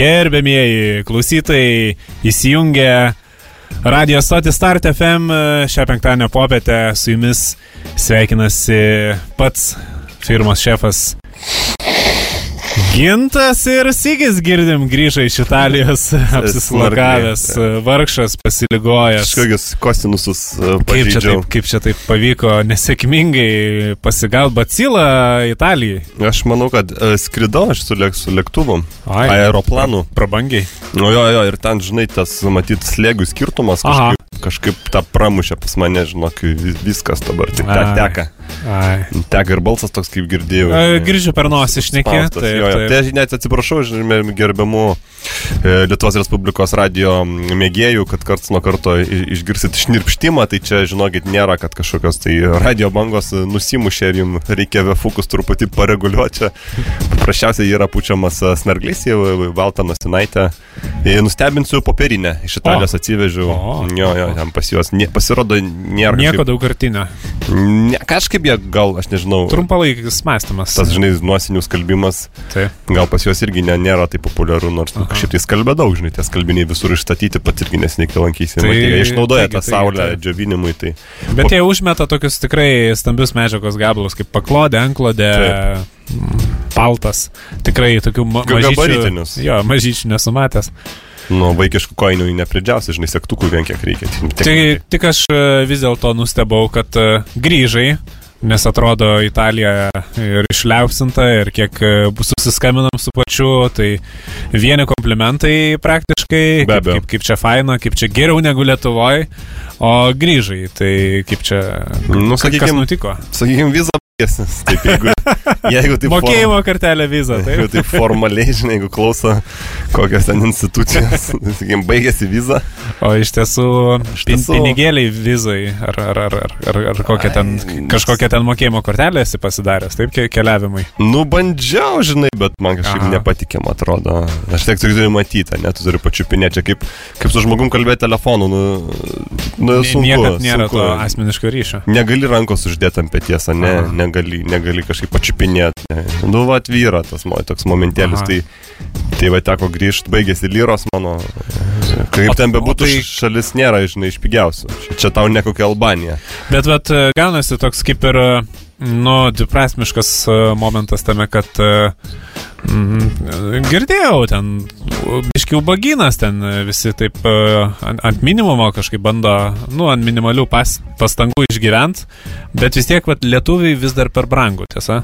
Gerbėmieji klausytojai, įsijungę Radio stotį Start FM šią penktadienio popietę su jumis sveikinasi pats firmos šefas Gintas ir Sigis girdim grįžo iš Italijos, apsislagavęs, vargšas, pasiligojęs. Kažkokius kosinusus kaip čia, taip, kaip čia taip pavyko nesėkmingai pasigauti bacilą Italijai? Aš manau, kad uh, skridau aš su, lėk, su lėktuvu, aeroplanu. Prabangiai. Nu jo, jo, ir ten, žinai, tas, matyt, slėgių skirtumas kažkaip, kažkaip tą pramušė pas mane, žinok, viskas dabar tik te, teka. Ai. Teka ir balsas toks, kaip girdėjau. Girdžiu per nosį išnekė. Jo, jo. Tai aš net atsiprašau, žinai, gerbiamų e, Lietuvos Respublikos radio mėgėjų, kad karts nuo karto išgirsit šnirpštimą, tai čia, žinokit, nėra, kad kažkokios tai radio bangos nusimušė ir jums reikia vefukus truputį pareguliuoti. Čia paprasčiausiai yra pučiamas snarglys, jau baltą nosinaitę. Nustebinsiu popierinę, iš Italijos atsivežiau. Jo, jo, ten pas juos nie, pasirodo nėra. Nieko kažkaip... daugkartinio. Ne, kažkaip jie gal, aš nežinau. Trumpalaikis mąstymas. Tas, žinai, nuosinių skalbimas. Taip. Gal pas juos irgi ne, nėra taip populiaru, nors nu, kažkaip tai skalbia daug, žinai, tie skalbiniai visur išstatyti, pat irgi nesinikai lankysi. Tai, jie išnaudoja taigi, tą taigi, saulę taigi. džiovinimui. Tai... Bet po... jie užmeta tokius tikrai stambius medžiagos gabalus, kaip paklodė, anklodė. Paltas. Tikrai tokių ma mažyčių. Jo, mažyčių nesumatęs. Nu, vaikiškų koinių nepridžiausi, žinai, sektukų vien kiek reikia. Tai tik aš e, vis dėlto nustebau, kad uh, grįžai, nes atrodo Italija ir išliausinta, ir kiek e, bus susiskambinam su pačiu, tai vieni komplimentai praktiškai, kaip, kaip, kaip čia faina, kaip čia geriau negu Lietuvoje, o grįžai, tai kaip čia, nu, sakykim, kas nutiko? Sakykime, vizą Taip, jeigu, jeigu taip Mokėjimo form... kartelę vizą. Taip. Jeigu taip formaliai, žinai, jeigu klauso kokios ten institucijos, sakykim, baigėsi vizą. O iš tiesų, iš tiesų... pinigėliai vizai ar, ar, ar, ar, ar, ar kokia ten, kažkokia ten mokėjimo kortelė esi pasidaręs, taip, keliavimui? Nu, bandžiau, žinai, bet man kažkaip Aha. nepatikėm atrodo. Aš tiek turiu matyti, net tu turi pačiupinėti, kaip, kaip su žmogum kalbėti telefonu. Nu, nu, sunku, Niekad nėra sunku. to asmeniško ryšio. Negali rankos uždėti ant pėties, ne, ne negali, negali kažkaip pačiupinėti. Nu, va, atvyra tas mano toks momentėlis. Aha. Tai, tai va, teko grįžti, baigėsi lyros mano. Kaip ten bebūtų, tai... šalis nėra, žinai, iš pigiausių. Čia tau ne kokia Albanija. Bet, vat, gaunasi toks kaip ir, nu, dviprasmiškas e, momentas tame, kad Mm, girdėjau, ten biškių baginas, ten visi taip e, ant, ant minimumo kažkaip bando, nu, ant minimalių pas, pastangų išgyventi, bet vis tiek, vat, lietuviai vis dar per brangų, tiesa?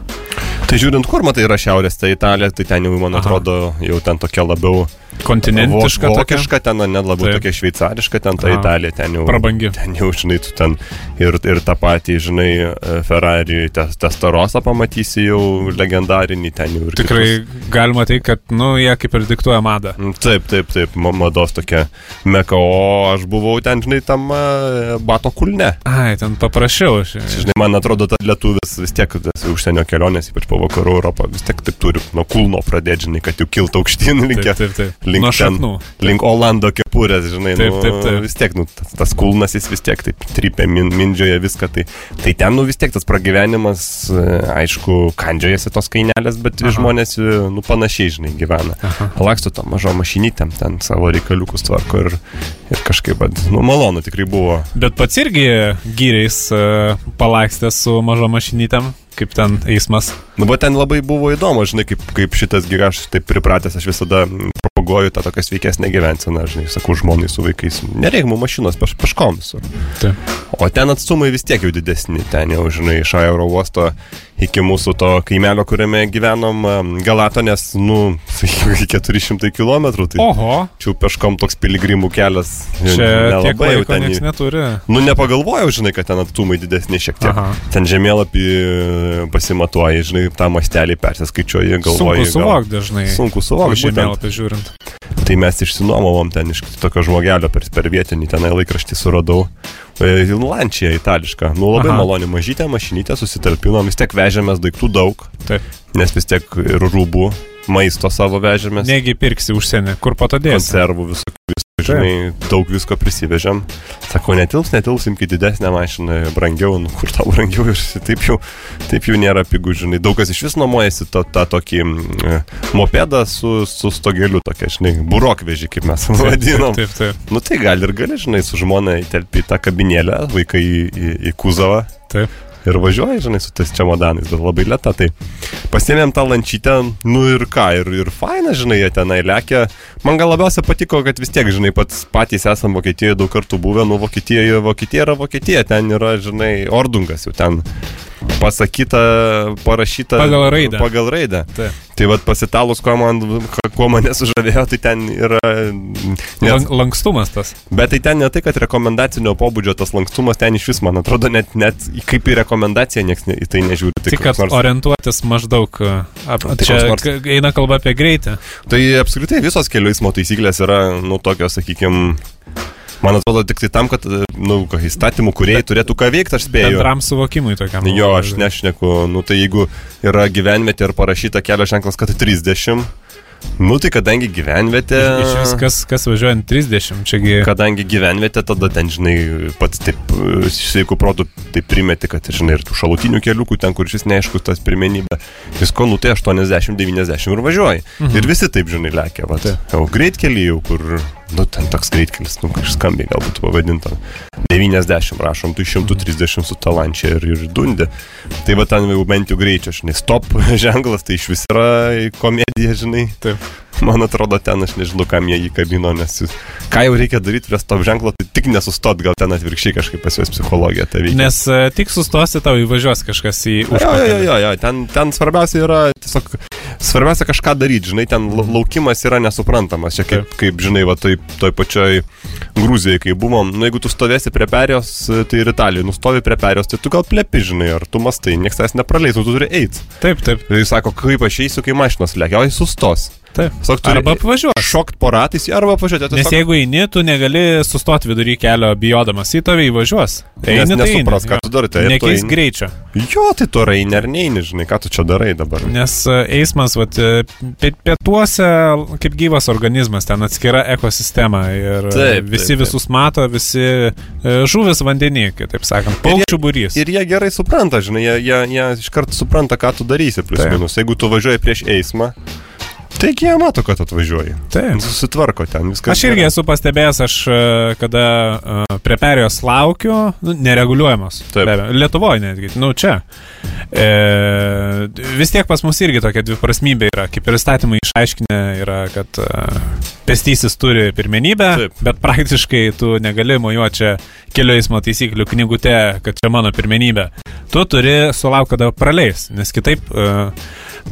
Tai žiūrint, kur matai yra šiaurės, tai Italija, tai ten jau, man atrodo, Aha. jau ten tokia labiau Kontinentiška. Vokiška ten, net labiau Taip. tokia šveicariška, ten ta Italija, ten jau. Prabangi. Ten jau, žinai, tu ten ir, ir tą patį, žinai, Ferrari testarosą pamatysi jau legendarinį ten jau. Tikrai kitus. galima tai, kad, nu, jie kaip ir diktuoja madą. Mm, taip, taip, taip, mados tokia meka, o aš buvau ten, žinai, tam bato kulne. Ai, ten paprašiau. Aš... Žinai, man atrodo, ta lietuvis vis tiek, tas užsienio kelionės, ypač po vakarų Europą, vis tiek taip turi nuo kulno pradėti, žinai, kad jau kiltų aukštyn, linkė. Taip, taip, taip link, ten, link Olando kepurės, žinai, taip, nu, taip, taip. vis tiek, nu, tas, tas kulnas jis vis tiek taip trypia, min, mindžioja viską, tai, tai ten, nu, vis tiek tas pragyvenimas, e, aišku, kandžiojasi tos kainelės, bet Aha. žmonės, e, nu, panašiai, žinai, gyvena. Laksto to mažo mašinytėm, ten savo reikaliukus tvarko ir, ir kažkaip, nu, malonu tikrai buvo. Bet pats irgi gyriais uh, palakstė su mažo mašinytėm kaip ten eismas. Nu, bet ten labai buvo įdomu, žinai, kaip, kaip šitas gyvas, aš taip pripratęs, aš visada propaguoju tą tokią sveikesnę gyvenseną, žinai, sakau žmonai su vaikais, nereikia mums mašinos peš, peškom visur. O ten atstumai vis tiek jau didesni, ten jau, žinai, iš aero uosto iki mūsų to kaimelio, kuriame gyvenom Galato, nes, nu, sakykime, 400 km. Tai Oho. Čia peškom toks piligrimų kelias. Čia nelabai jau ten neturi. Nu, nepagalvojau, žinai, kad ten atstumai didesni šiek tiek. Aha. Ten žemėlapį e, pasimatuoji, žinai, tą mastelį persiskaičiuoji, galvoji. Sunku suvokti dažnai. Sunku suvokti. Žemėlapį žiūrint. Tai mes išsinuomavom ten iš tokio žmogelio per, per vietinį tenai laikraštį suradau. E, Lančija itališka. Nu labai Aha. maloni mažytė mašinytė, susitalpinom, vis tiek vežėmės daiktų daug. Taip. Nes vis tiek ir rūbų, maisto savo vežėmės. Negi pirksi užsienį, kur patodės. Konservų visokių, žinai, daug visko prisivežėm. Sako, netils, netils, imkite didesnę mašiną, brangiau, nu kur tau brangiau ir taip jau, taip jau nėra pigų, žinai. Daug kas iš vis nuomojasi tą, tą tokį mm, mopedą su, su stogeliu, tokia, žinai, burokvežį, kaip mes taip, vadinom. Taip, taip, taip. Nu tai gal ir gali, žinai, su žmona įtelpti tą kabinėlę, vaikai į, į, į kuzovą. Taip ir važiuoji, žinai, su tais čemodanais, bet labai lėta. Tai pasiemėm tą lančytę, nu ir ką, ir, ir faina, žinai, jie tenai lėkia. Man gal labiausia patiko, kad vis tiek, žinai, pats patys esam Vokietijoje daug kartų buvę, nu Vokietijoje, Vokietija yra Vokietija, ten yra, žinai, Ordungas jau ten pasakyta, parašyta pagal raidę. Pagal raidę. Taip. Tai vad pasitalus, kuo, man, kuo mane sužavėjo, tai ten yra... Net, lankstumas tas. Bet tai ten ne tai, kad rekomendacinio pobūdžio tas lankstumas ten iš vis, man atrodo, net, net kaip į rekomendaciją niekas į tai nežiūri. Tai Tik, kad nors... orientuotis maždaug... Ap, tai čia nors... eina kalba apie greitį. Tai apskritai visos kelių eismo taisyklės yra, nu, tokios, sakykime, Man atrodo, tik tai tam, kad, nu, įstatymų kuriejai turėtų ką veikti, aš spėju. Bendram suvokimui tokiam. Jo, aš nešneku, nu, tai jeigu yra gyvenvietė ir parašyta kelio ženklas, kad 30, Nu tai kadangi gyvenvietė. Iš vis kas, kas važiuojant 30, čiagi. Kadangi gyvenvietė, tada ten, žinai, pats taip, sveikų protų taip primeti, kad, žinai, ir tų šalutinių keliukų, ten, kur šis neaišku tas pirmenybė, visko, nu tai 80-90 ir važiuoji. Mhm. Ir visi taip, žinai, lėkia. Va, jau greitkeliai, jau kur, nu ten toks greitkelis, nu kažkaip skambiai galbūt pavadinta. 90 rašom, tu 130 su talančia ir, ir dundė. Tai va ten jau bent jau greičio, žinai, stop ženklas, tai iš vis yra komedija, žinai. Taip. Man atrodo, ten aš nežinau, kam jie jį kabino, nes ką jau reikia daryti prie stop ženklo, tai tik nesustot, gal ten atvirkščiai kažkaip pas juos psichologija tai veikia. Nes uh, tik sustosi, tau įvažiuos kažkas į užpakalį. Jo, jo, jo, jo, ten, ten svarbiausia yra tiesiog, svarbiausia kažką daryti, žinai, ten laukimas yra nesuprantamas. Čia kaip, kaip žinai, va, toj, toj pačioj Grūzijoje, kai buvom, nu jeigu tu stovėsi prie perėjos, tai ir Italijoje, nustovi prie perėjos, tai tu gal plepi, žinai, ar tu mastai, niekas tavęs nepraleis, nu tu turi eiti. Taip, taip. Jis sako, kaip aš eisiu, kai mašinos lėkia, o jis sustos. Taip. Sak, arba apvažiuoji. Šokt po ratais, arba apvažiuoti. Nes jeigu eini, tu negali sustoti vidury kelio bijodamas, į tave įvažiuos. Eini, Nes nesupras, tai ką tu darai. Tai Nekeis eini... greičio. Jo, tai tu eini ar neini, žinai, ką tu čia darai dabar. Nes e, eismas, vat, e, pietuose kaip gyvas organizmas, ten atskira ekosistema ir e, taip, visi taip, taip. visus mato, visi žuvis vandenį, kitaip sakant, paukščių būrys. Ir jie gerai supranta, žinai, jie, jie, jie iškart supranta, ką tu darysi, plus minus. Jeigu tu važiuoji prieš eismą, Taigi jie mato, kad atvažiuoji. Taip. Susitvarko ten viskas. Aš irgi esu pastebėjęs, aš e, kada uh, prie perijos laukiu, nu, nereguliuojamas. Taip. Lietuvoje netgi, nu čia. E, vis tiek pas mus irgi tokia dviprasmybė yra, kaip ir įstatymai išaiškinę yra, kad uh, pestysis turi pirmenybę, Taip. bet praktiškai tu negali mojuoti čia kelių eismo taisyklių knygute, kad čia mano pirmenybė. Tu turi sulaukti, kada praleis, nes kitaip uh,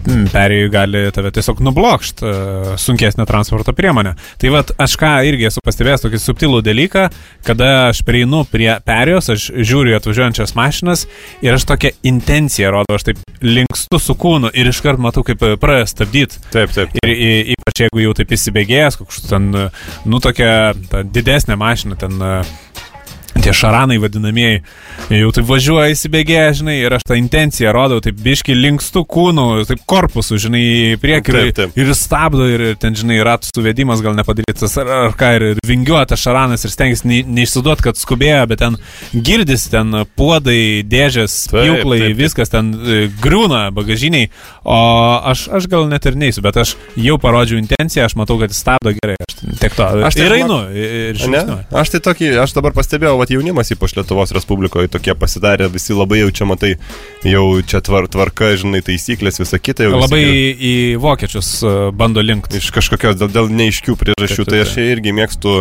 Hmm, perėjai gali tave tiesiog nublokšt uh, sunkesnę transporto priemonę. Tai vad, aš ką irgi esu pastebėjęs tokį subtilų dalyką, kada aš prieinu prie perėjos, aš žiūriu atvažiuojančias mašinas ir aš tokią intenciją rodau, aš taip linkstu su kūnu ir iškart matau, kaip pradeda stabdyti. Taip, taip. Ir ypač jeigu jau taip įsibėgėjęs, koks ten, nu tokia didesnė mašina, ten uh, tie šaranai vadinamieji, jau taip važiuoja įsibėgėję, žinai, ir aš tą intenciją rodau, taip biški linkstų kūnų, taip korpusų, žinai, į priekį taip, taip. ir stabdo, ir ten, žinai, ratų suvedimas gal nepadarytas, ar, ar ką, ir vingiuoja tas šaranas ir stengiasi ne, neišsiduot, kad skubėjo, bet ten girdis, ten puodai, dėžės, pjūklai, viskas ten e, griūna bagažiniai, o aš, aš gal net ir neįsiu, bet aš jau parodžiau intenciją, aš matau, kad jis stabdo gerai, aš tiek to. Aš tai ir einu, ir žingsniuoju. Aš tai tokį, aš dabar pastebėjau, vat jaunimas, ypač Lietuvos Respublikoje, tokie pasidarė, visi labai jau čia matai, jau čia tvar, tvarka, žinai, taisyklės, visa kita. Labai visi... į vokiečius e, bando linkti. Iš kažkokios dėl, dėl neiškių priežasčių, taip, taip, taip. tai aš irgi mėgstu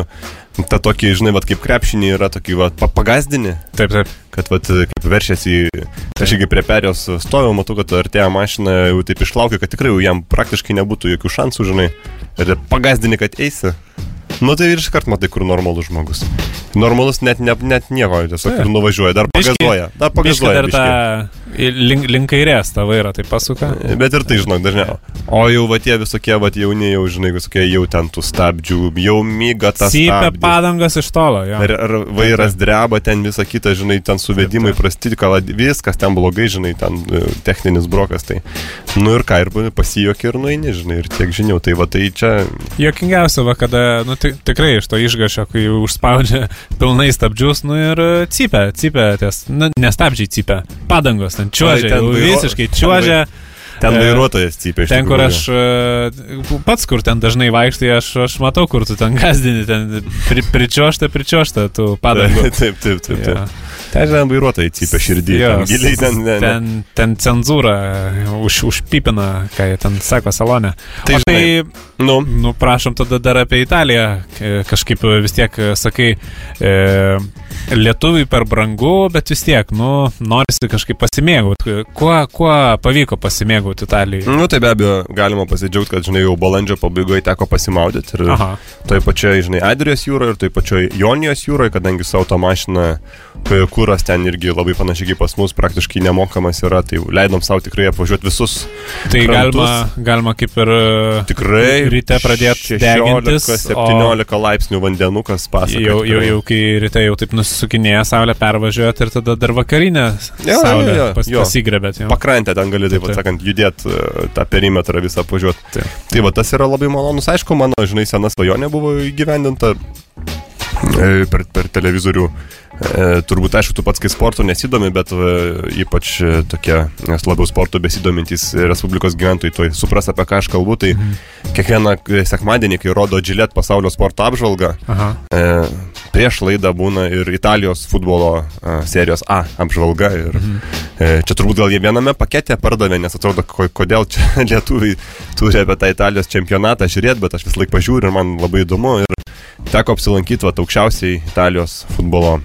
tą tokį, žinai, vat, kaip krepšinį yra tokį, vat, pagazdinį. Taip, taip. Kad, vat, kaip veršiasi, aš irgi prie perėjos stovėjau, matau, kad artėja mašina, jau taip išlaukia, kad tikrai jau jam praktiškai nebūtų jokių šansų, žinai. Ir pagazdini, kad eisi. Nu tai ir iškart matai, kur normalus žmogus. Normalus net, ne, net nieko, tiesiog ir nuvažiuoja, dar pagazuoja. Dar pagazuoja. Dar tą link, link kairės tą vairą tai pasuka. Bet ir tai, žinok, dažniau. O jau va tie visokie, va jauni, jau žinai, visokie jau ten tų stabdžių, jau myga tas. Sypia padangas iš tolo, jo. Ir, ir vairas dreba, ten visą kitą, žinai, ten suvedimai prasti, kalad, viskas ten blogai, žinai, ten e, techninis brokas. Tai. Nu ir ką, ir pasijokė ir nueini, žinai, ir tiek žinių. Tai va tai čia. Jokingiausia, va, kada, nu, tikrai iš to išgašio, kai užspaudžia pilnai stabdžius, nu ir cypia, cypia, ties, nu, nestabdžiai cypia, padangos ten čiuožia, ten visiškai čiuožia. Ten Ten vairuotojas cypia Ten, kur aš e, pats, kur ten dažnai vaikštai, aš, aš matau, kur tu ten gazdini, ten pri, pričiošta, pričiošta, tu padangų. Taip, taip, taip. taip. Ja. Ten ten vairuotojai cypia širdį. Jo, ten, giliai, ten, ne, ne. ten, ten cenzūra už, užpipina, ką jie ten sako salone. Tai, o tai, nu. nu, prašom tada dar apie Italiją. Kažkaip vis tiek sakai, e, lietuviai per brangu, bet vis tiek, nu, norisi kažkaip pasimėgauti. Kuo, kuo pavyko pasimėgauti Italijai? Nu, tai be abejo, galima pasidžiaugti, kad, žinai, jau balandžio pabaigoje teko pasimaudyti. Ir Aha. toj pačioj, žinai, Adrijos jūroje ir toj pačioj Jonijos jūroje, kadangi su automašina, kuras ten irgi labai panašiai kaip pas mus, praktiškai nemokamas yra, tai leidom savo tikrai apvažiuoti visus. Tai krantus. galima, galima kaip ir tikrai ryte pradėti 16-17 o... laipsnių vandenukas pasakoja. Jau, jau, jau kai ryte jau taip nus sukinėja saulę, pervažiuojat ir tada dar vakarinę jo, saulę jo, jo, pas, jo. pasigrebėt. Jo. Pakrantę ten gali, taip, taip. sakant, judėti e, tą perimetrą visą apvažiuoti. Tai va, tas yra labai malonus. Aišku, mano, žinai, sena svajonė buvo įgyvendinta e, per, per televizorių E, turbūt, aišku, tu pats kai sporto nesidomi, bet e, ypač e, tokie labiau sporto besidomintys Respublikos gyventojai to supras, apie ką aš kalbu. Tai mhm. kiekvieną sekmadienį, kai rodo Gillette pasaulio sporto apžvalgą, Aha. prieš laidą būna ir Italijos futbolo serijos A apžvalga. Ir mhm. čia turbūt gal jie viename pakete pardavė, nes atrodo, kodėl čia lietuviai turi apie tą Italijos čempionatą žiūrėti, bet aš vis laik pažiūriu ir man labai įdomu. Ir teko apsilankyti aukščiausiai Italijos futbolo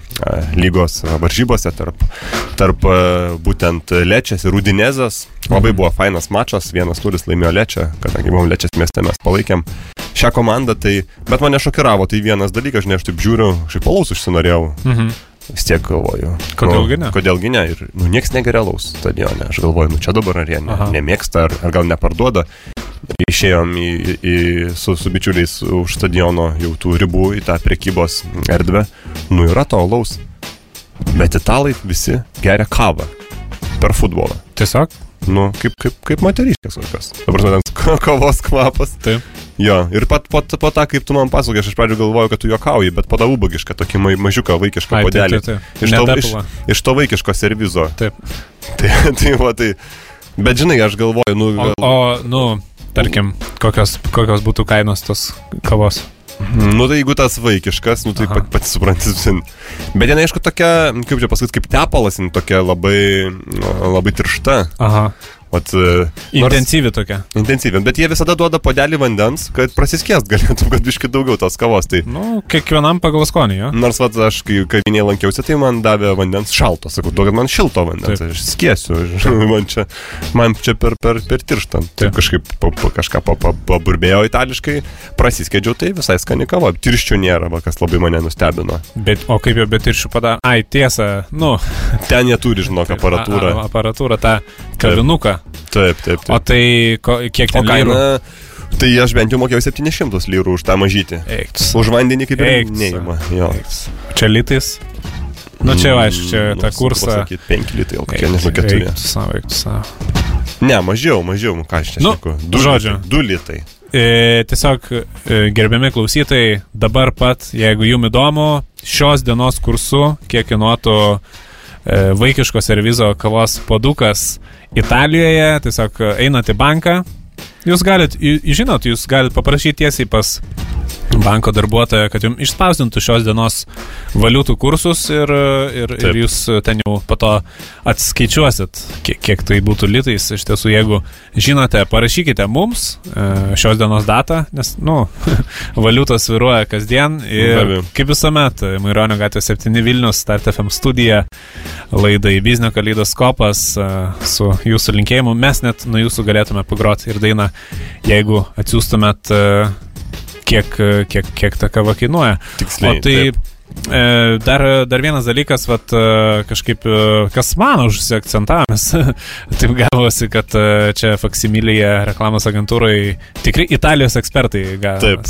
lygos varžybose tarp, tarp būtent Lečės ir Rudinezas. Labai buvo fainas mačas, vienas nulis laimėjo Lečia, kadangi buvom Lečės mieste, mes palaikėm šią komandą, tai, bet mane šokiravo, tai vienas dalykas, žinai, aš taip žiūriu, šiaip palaus užsinorėjau. Mhm vis tiek galvoju. Kodėlgi nu, ne? Kodėlgi ne? Ir nu, niekas negerėlaus stadione. Aš galvoju, nu čia dabar ar jie ne, nemėgsta, ar, ar gal neparduoda išėjom į, į, su, su bičiuliais už stadiono jau tų ribų į tą prekybos erdvę. Nu yra to alaus. Bet italai visi geria kavą per futbolą. Tiesiog? Nu, kaip, kaip, kaip moteriškės kokios. Dabar ten kavos kvapas. Taip. Jo, ir pat po, tą, kaip tu man pasakoji, aš iš pradžių galvoju, kad tu juokauji, bet pada ubagišką, tokį ma, mažiuką vaikišką taip. Iš, to, iš, iš to vaikiško servizo. Taip. Tai, tai, va, tai. Bet žinai, aš galvoju, nu... O, o, nu, Tarkim, kokios, kokios būtų kainos tos kavos? Nu tai jeigu tas vaikiškas, nu tai Aha. pat, pats supranti. Bet jinai aišku tokia, kaip čia pasakyti, kaip tepalas, jinai tokia labai, labai tiršta. Aha. Vat, e, intensyvi tokia. Intensyvi, bet jie visada duoda podelį vandens, kad prasiskėst galėtum, kad biški daugiau tos kavos. Tai... Nu, kiekvienam pagal skonį, jo. Nors vat, aš, kai kavinėje lankiausi, tai man davė vandens šalto, sakau, duokit man šilto vandens, Taip. aš skėsiu, man čia, man čia per, per, per tirštą. Taip kažkaip pa, pa, kažką paburbėjau itališkai, prasiskėdžiau, tai visai skani kava. Tirščių nėra, va, kas labai mane nustebino. Bet, o kaip jau be tirščių padaro? Ai, tiesa, nu. Ten jie turi, žinok, aparatūrą. A, a, aparatūrą, tą kavinuką. Taip, taip, taip. O tai ko, kiek ten kaina? Tai aš bent jau mokėjau 700 lyrų už tą mažytį. Eikts. Už vandenį kaip ir neįma. Čia litais? Nu čia, mm, aišku, čia nu, tą kursą. Sakyti, 5 litai, o kokie, nežinau, 4. Eiktų savo, eiktų savo. Ne, mažiau, mažiau, nu, ką aš čia nu, saku. Du žodžiu. 2 litai. E, tiesiog, e, gerbiami klausytojai, dabar pat, jeigu jums įdomu, šios dienos kursu, kiek kainuotų vaikiško servizo kavos padukas, Italijoje, tiesiog einate į banką, jūs galit, žinot, jūs galit paprašyti tiesiai pas banko darbuotoją, kad jums išspausdintų šios dienos valiutų kursus ir, ir, Taip. ir jūs ten jau po to atskaičiuosit, kiek, kiek tai būtų litais. Iš tiesų, jeigu žinote, parašykite mums e, šios dienos datą, nes, nu, valiutos viruoja kasdien. Ir kaip visuomet, Maironio gatvė 7 Vilnius, Start FM studija, laidai Biznio kaleidoskopas e, su jūsų linkėjimu. Mes net nuo jūsų galėtume pagroti ir dainą, jeigu atsiųstumėt e, kiek, kiek, kiek ta kava kainuoja. Tiksliai. O tai taip. E, dar, dar vienas dalykas, vat, e, kažkaip, e, kas man užsiakcentavęs, taip gavosi, kad čia faksimilyje reklamos agentūrai tikrai Italijos ekspertai gavo. Taip,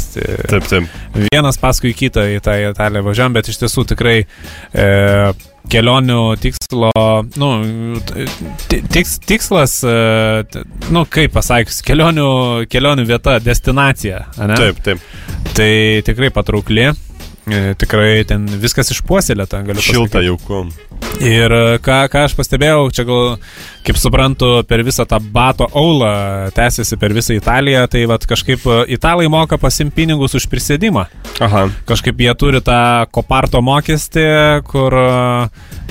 taip, taip. Vienas paskui kitą į tą Italiją važiavam, bet iš tiesų tikrai e, kelionių tikslo, nu, tiks, tikslas, e, nu, kaip pasakius, kelionių, kelionių vieta, destinacija. Ne? Taip, taip. Tai tikrai patraukli. E, tikrai ten viskas išpuoselėta, galiu pasakyti. Šilta jauku. Ir e, ką, ką aš pastebėjau, čia gal, kaip suprantu, per visą tą bato aulą tęsiasi per visą Italiją, tai vad kažkaip e, italai moka pasim pinigus už prisėdimą. Aha. Kažkaip jie turi tą koparto mokestį, kur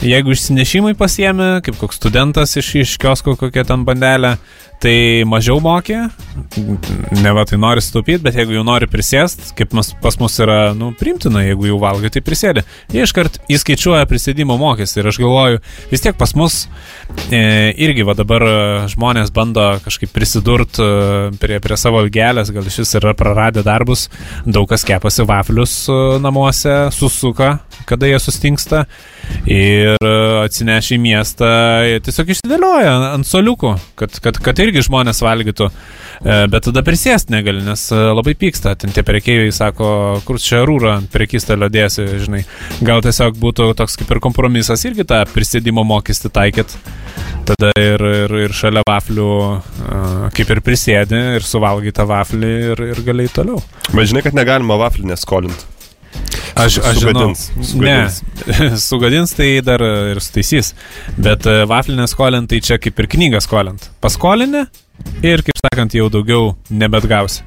jeigu išsinešimai pasiemi, kaip koks studentas iš, iš kiosko kokią ten bandelę, tai mažiau mokė, ne va tai nori sutaupyti, bet jeigu jau nori prisėsti, kaip mas, pas mus yra, nu, primtina, jeigu jau valgai, tai prisėdė. Jie iškart įskaičiuoja prisėdimo mokestį ir aš galvoju, vis tiek pas mus e, irgi va dabar žmonės bando kažkaip prisidurt e, prie, prie savo algelės, gal šis yra praradę darbus, daug kas kepasi vaflius e, namuose, susuka, kada jie sustingsta ir e, atsinešė į miestą, tiesiog išsidėlioja ant soliukų, kad, kad, kad irgi žmonės valgytų. E, bet tada prisėsti negali, nes e, labai pyksta. Ten tie prekeiviai sako, kur čia rūra ant prekystalio dėsi, žinai. Gal tiesiog būtų toks kaip ir kompromisas irgi tą prisėdimo mokestį taikyt. Tada ir, ir, ir šalia vaflių kaip ir prisėdi ir suvalgai tą vaflį ir, ir galiai toliau. Bet žinai, kad negalima vaflį neskolinti. Aš, aš sugadins, žinau, sugadins. Ne, sugadins tai dar ir sutaisys. Bet e, vaflinę skolint, tai čia kaip ir knygą skolint. Paskolinę ir, kaip sakant, jau daugiau nebet gausi.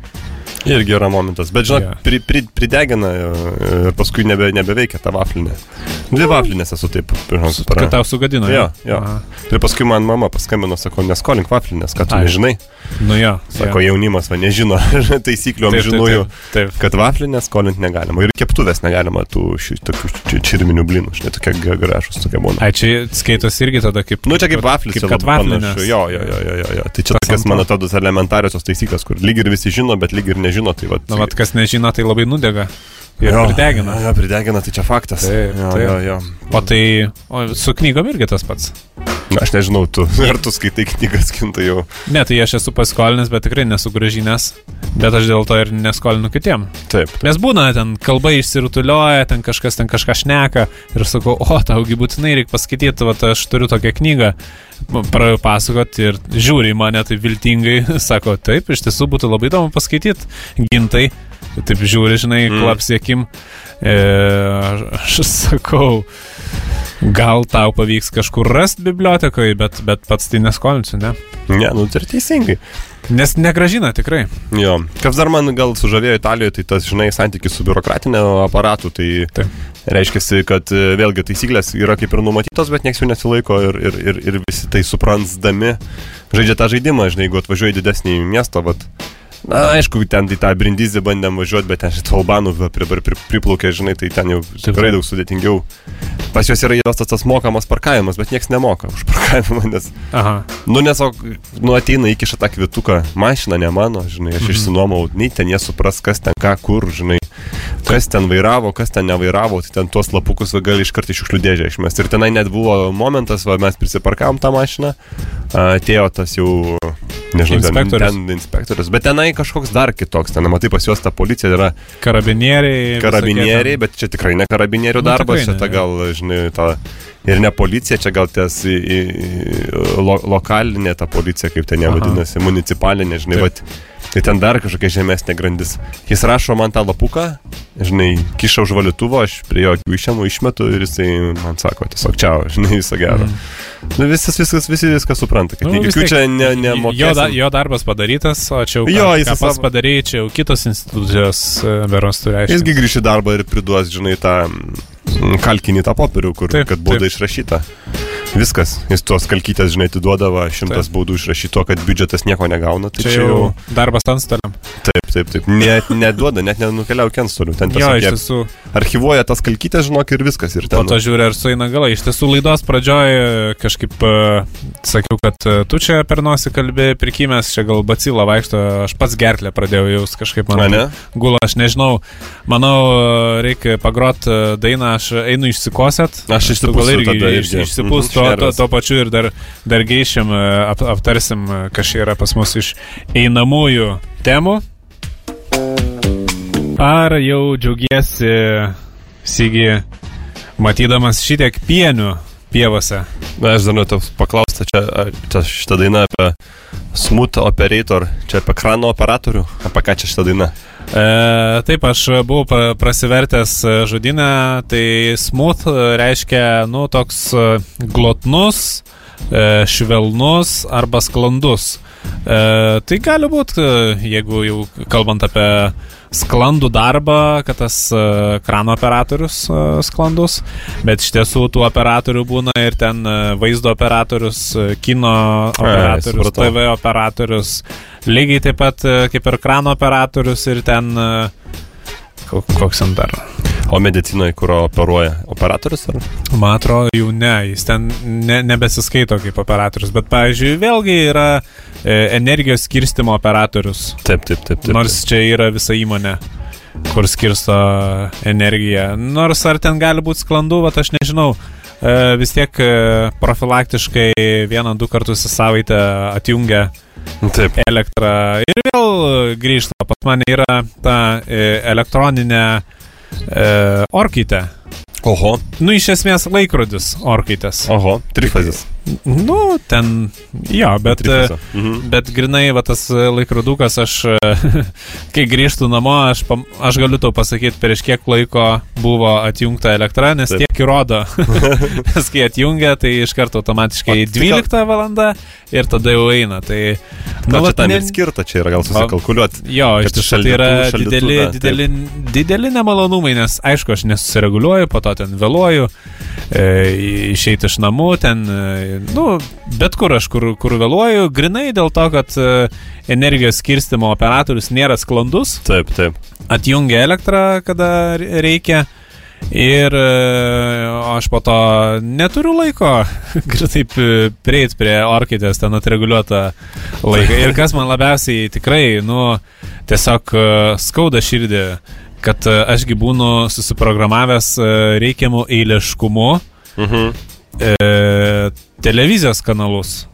Irgi yra momentas, bet žinok, yeah. pri, pri, pridegina ir paskui nebe, nebeveikia ta vaflinė. Dvi vaflinės esu taip, žinok, supratau. Kad tau sugadino. Jo, jo. Aha. Ir paskui man mama paskambino, sako, neskolink vaflinės, kad tu Ai. nežinai. Nu jo. Sako, jo. jaunimas va nežino taisyklių amžinųjų, kad vaflinės skolinti negalima. Ir keptuvės negalima tų ši, čirminių blynų, žinai, tokie gražus, tokie būna. Ai, čia skaitos irgi tada kaip... Nu, čia kaip vaflis. Kaip kad vaflinės. Jo, jo, jo, jo, jo. Tai čia tokias, man atrodo, elementariosios taisyklės, kur lyg ir visi žino, bet lyg ir nežino. Tai, vat, Na, vat, kas nežino, tai labai nudega. Ir jo, pridegina. Jo, pridegina, tai čia faktas. Taip, jo, taip. Jo, jo. O tai o su knygom irgi tas pats. Aš nežinau, tu, ar tu skaitai knygas kinta jau. Ne, tai aš esu paskolinęs, bet tikrai nesu gražinęs. Bet aš dėl to ir neskolinu kitiem. Taip. taip. Nes būna, ten kalba išsirutulioja, ten kažkas ten kažką šneka ir sakau, o, taugi būtinai reikia paskaityti, va, aš turiu tokią knygą pasakoti ir žiūri į mane tai viltingai, sako, taip, iš tiesų būtų labai įdomu paskaityti gintai. Taip žiūri, žinai, mm. klapsiekim. E, aš sakau, gal tau pavyks kažkur rasti bibliotekoje, bet, bet pats tai neskolinsiu, ne? Ne, nu tai ir teisingai. Nes negražina tikrai. Jo. Kas dar man gal sužavėjo Italijoje, tai tas, žinai, santykis su biurokratinio aparatu. Tai Taip. reiškia, kad e, vėlgi taisyklės yra kaip ir numatytos, bet niekas jų nesilaiko ir, ir, ir, ir visi tai suprasdami žaidžia tą žaidimą, žinai, jeigu atvažiuoji didesnį miestą, vat, Na, aišku, ten į tą brindizį bandėm važiuoti, bet ten šitą Albanų pri, priplaukė, žinai, tai ten jau tikrai daug sudėtingiau. Pas juos yra įvestas tas mokamas parkavimas, bet niekas nemoka už parkavimą, nes... Aha. Nu, nes, nu, ateina įkiša tą kvituką, mašina ne mano, žinai, aš mhm. išsinuomau, nei ten jie supras, kas ten ką, kur, žinai, kas ten vairavo, kas ten nevairavo, tai ten tuos lapukus gali iš karto iš šiukšlių dėžę išmesti. Ir tenai net buvo momentas, va, mes prisiparkavom tą mašiną, atėjo tas jau nežinau, inspektorius. Ten, ten inspektorius. Bet tenai kažkoks dar kitoks. Ten, matai, pas juos ta policija yra. Karabinieriai. Karabinieriai, bet čia tikrai ne karabinierių nu, darbas, čia ta gal, žinai, ta. Ir ne policija, čia gal ties į, į, lo, lokalinė ta policija, kaip ten nevadinasi, municipalinė, žinai, bet tai ten dar kažkokia žemesnė grandis. Jis rašo man tą lapuką, žinai, kiša už valytuvo, aš prie jo išėmu, išmetu ir jisai man sako, tiesiog čia, žinai, viso gero. Mm. Nu, visas, viskas, visi viską supranta, kad nu, jokių čia ne, nemokės. Jo, da, jo darbas padarytas, o čia jau jo, ką, jis ką pats savo... padarė, čia jau kitos institucijos e, beros turi aiškinti. Jisgi grįš į darbą ir priduos, žinai, tą kalkinį tą popierių, kur taip, kad bauda išrašyta. Viskas, jis tuos kalkytės, žinai, atiduodavo, šimtas taip. baudų išrašyto, kad biudžetas nieko negauna. Tai čia, čia jau darbas antstoliam. Taip, taip, taip. Net neduoda, net nenukeliauja antstolių. Ten jo, iš tiesų. Archivuoja tas kalkytės, žinok, ir viskas. Ir ten, po to žiūri, ar sueina galai. Iš tiesų, laidos pradžioje kažkaip uh, sakiau, kad uh, tu čia per nosį kalbė, prikimęs, čia gal bacilą vaikšto, aš pats gerklę pradėjau jaus kažkaip man. Gula, aš nežinau. Manau, reikia pagrot dainą, aš einu išsikosėt. Aš išsipūsiu tada irgi. Išsipūsiu to, to, to pačiu ir dar, dar geišiam, e, ap, aptarsim, e, kas čia yra pas mus iš einamųjų temų. Ar jau džiaugiesi, Sigi, matydamas šitiek pienių pievose? Na, aš dar noriu paklausti, čia, čia šitą dainą apie Smooth Operator, čia apie krano operatorių, apie ką čia šitą dainą? E, taip, aš buvau prasivertęs žodinę, tai smooth reiškia, nu, toks glotnus, e, švelnus arba sklandus. E, tai gali būti, jeigu jau kalbant apie sklandų darbą, kad tas e, krano operatorius e, sklandus, bet iš tiesų tų operatorių būna ir ten e, vaizdo operatorius, kino operatorius, Ai, TV operatorius, lygiai taip pat kaip ir krano operatorius ir ten koks ten dar. O medicinoje, kur operuoja operatorius? Ar? Man atrodo, jau ne, jis ten ne, nebesiskaito kaip operatorius, bet, pavyzdžiui, vėlgi yra e, energijos skirstimo operatorius. Taip, taip, taip. taip Nors čia yra visa įmonė kur skirsto energiją. Nors ar ten gali būti sklandu, bet aš nežinau. E, vis tiek e, profilaktiškai vieną, du kartus į savaitę atjungia Taip. elektrą ir vėl grįžta. Pas mane yra ta e, elektroninė e, orkaitė. Oho. Nu, iš esmės laikrodis orkaitės. Oho, trifazis. Nu, ten, jo, bet, mhm. bet grinai, va tas laikrodukas, aš, kai grįžtų namo, aš, aš galiu tau pasakyti, prieš kiek laiko buvo atjungta elektra, nes Taip. tiek įrodo. nes kai atjungia, tai iš karto automatiškai o, 12 gal... valanda ir tada jau eina. Tai, nu, va, čia tam ne... ir skirta, čia yra gal susikalkuliuoti. Jo, iš tiesų tai yra dideli, dideli, dideli nemalonumai, nes aišku, aš nesusireguliuoju, po to ten vėluoju, e, išeiti iš namų, ten e, nu, bet kur aš, kur, kur vėluoju, grinai dėl to, kad e, energijos skirstimo operatorius nėra sklandus. Taip, taip. Atjungia elektrą, kada reikia. Ir e, aš po to neturiu laiko taip prieiti prie orkaitės, ten atreguliuotą laiką. Ir kas man labiausiai tikrai, nu, tiesiog e, skauda širdį, kad ašgi būnu susiprogramavęs reikiamų eiliškumu. Mhm e, televizijos kanalus.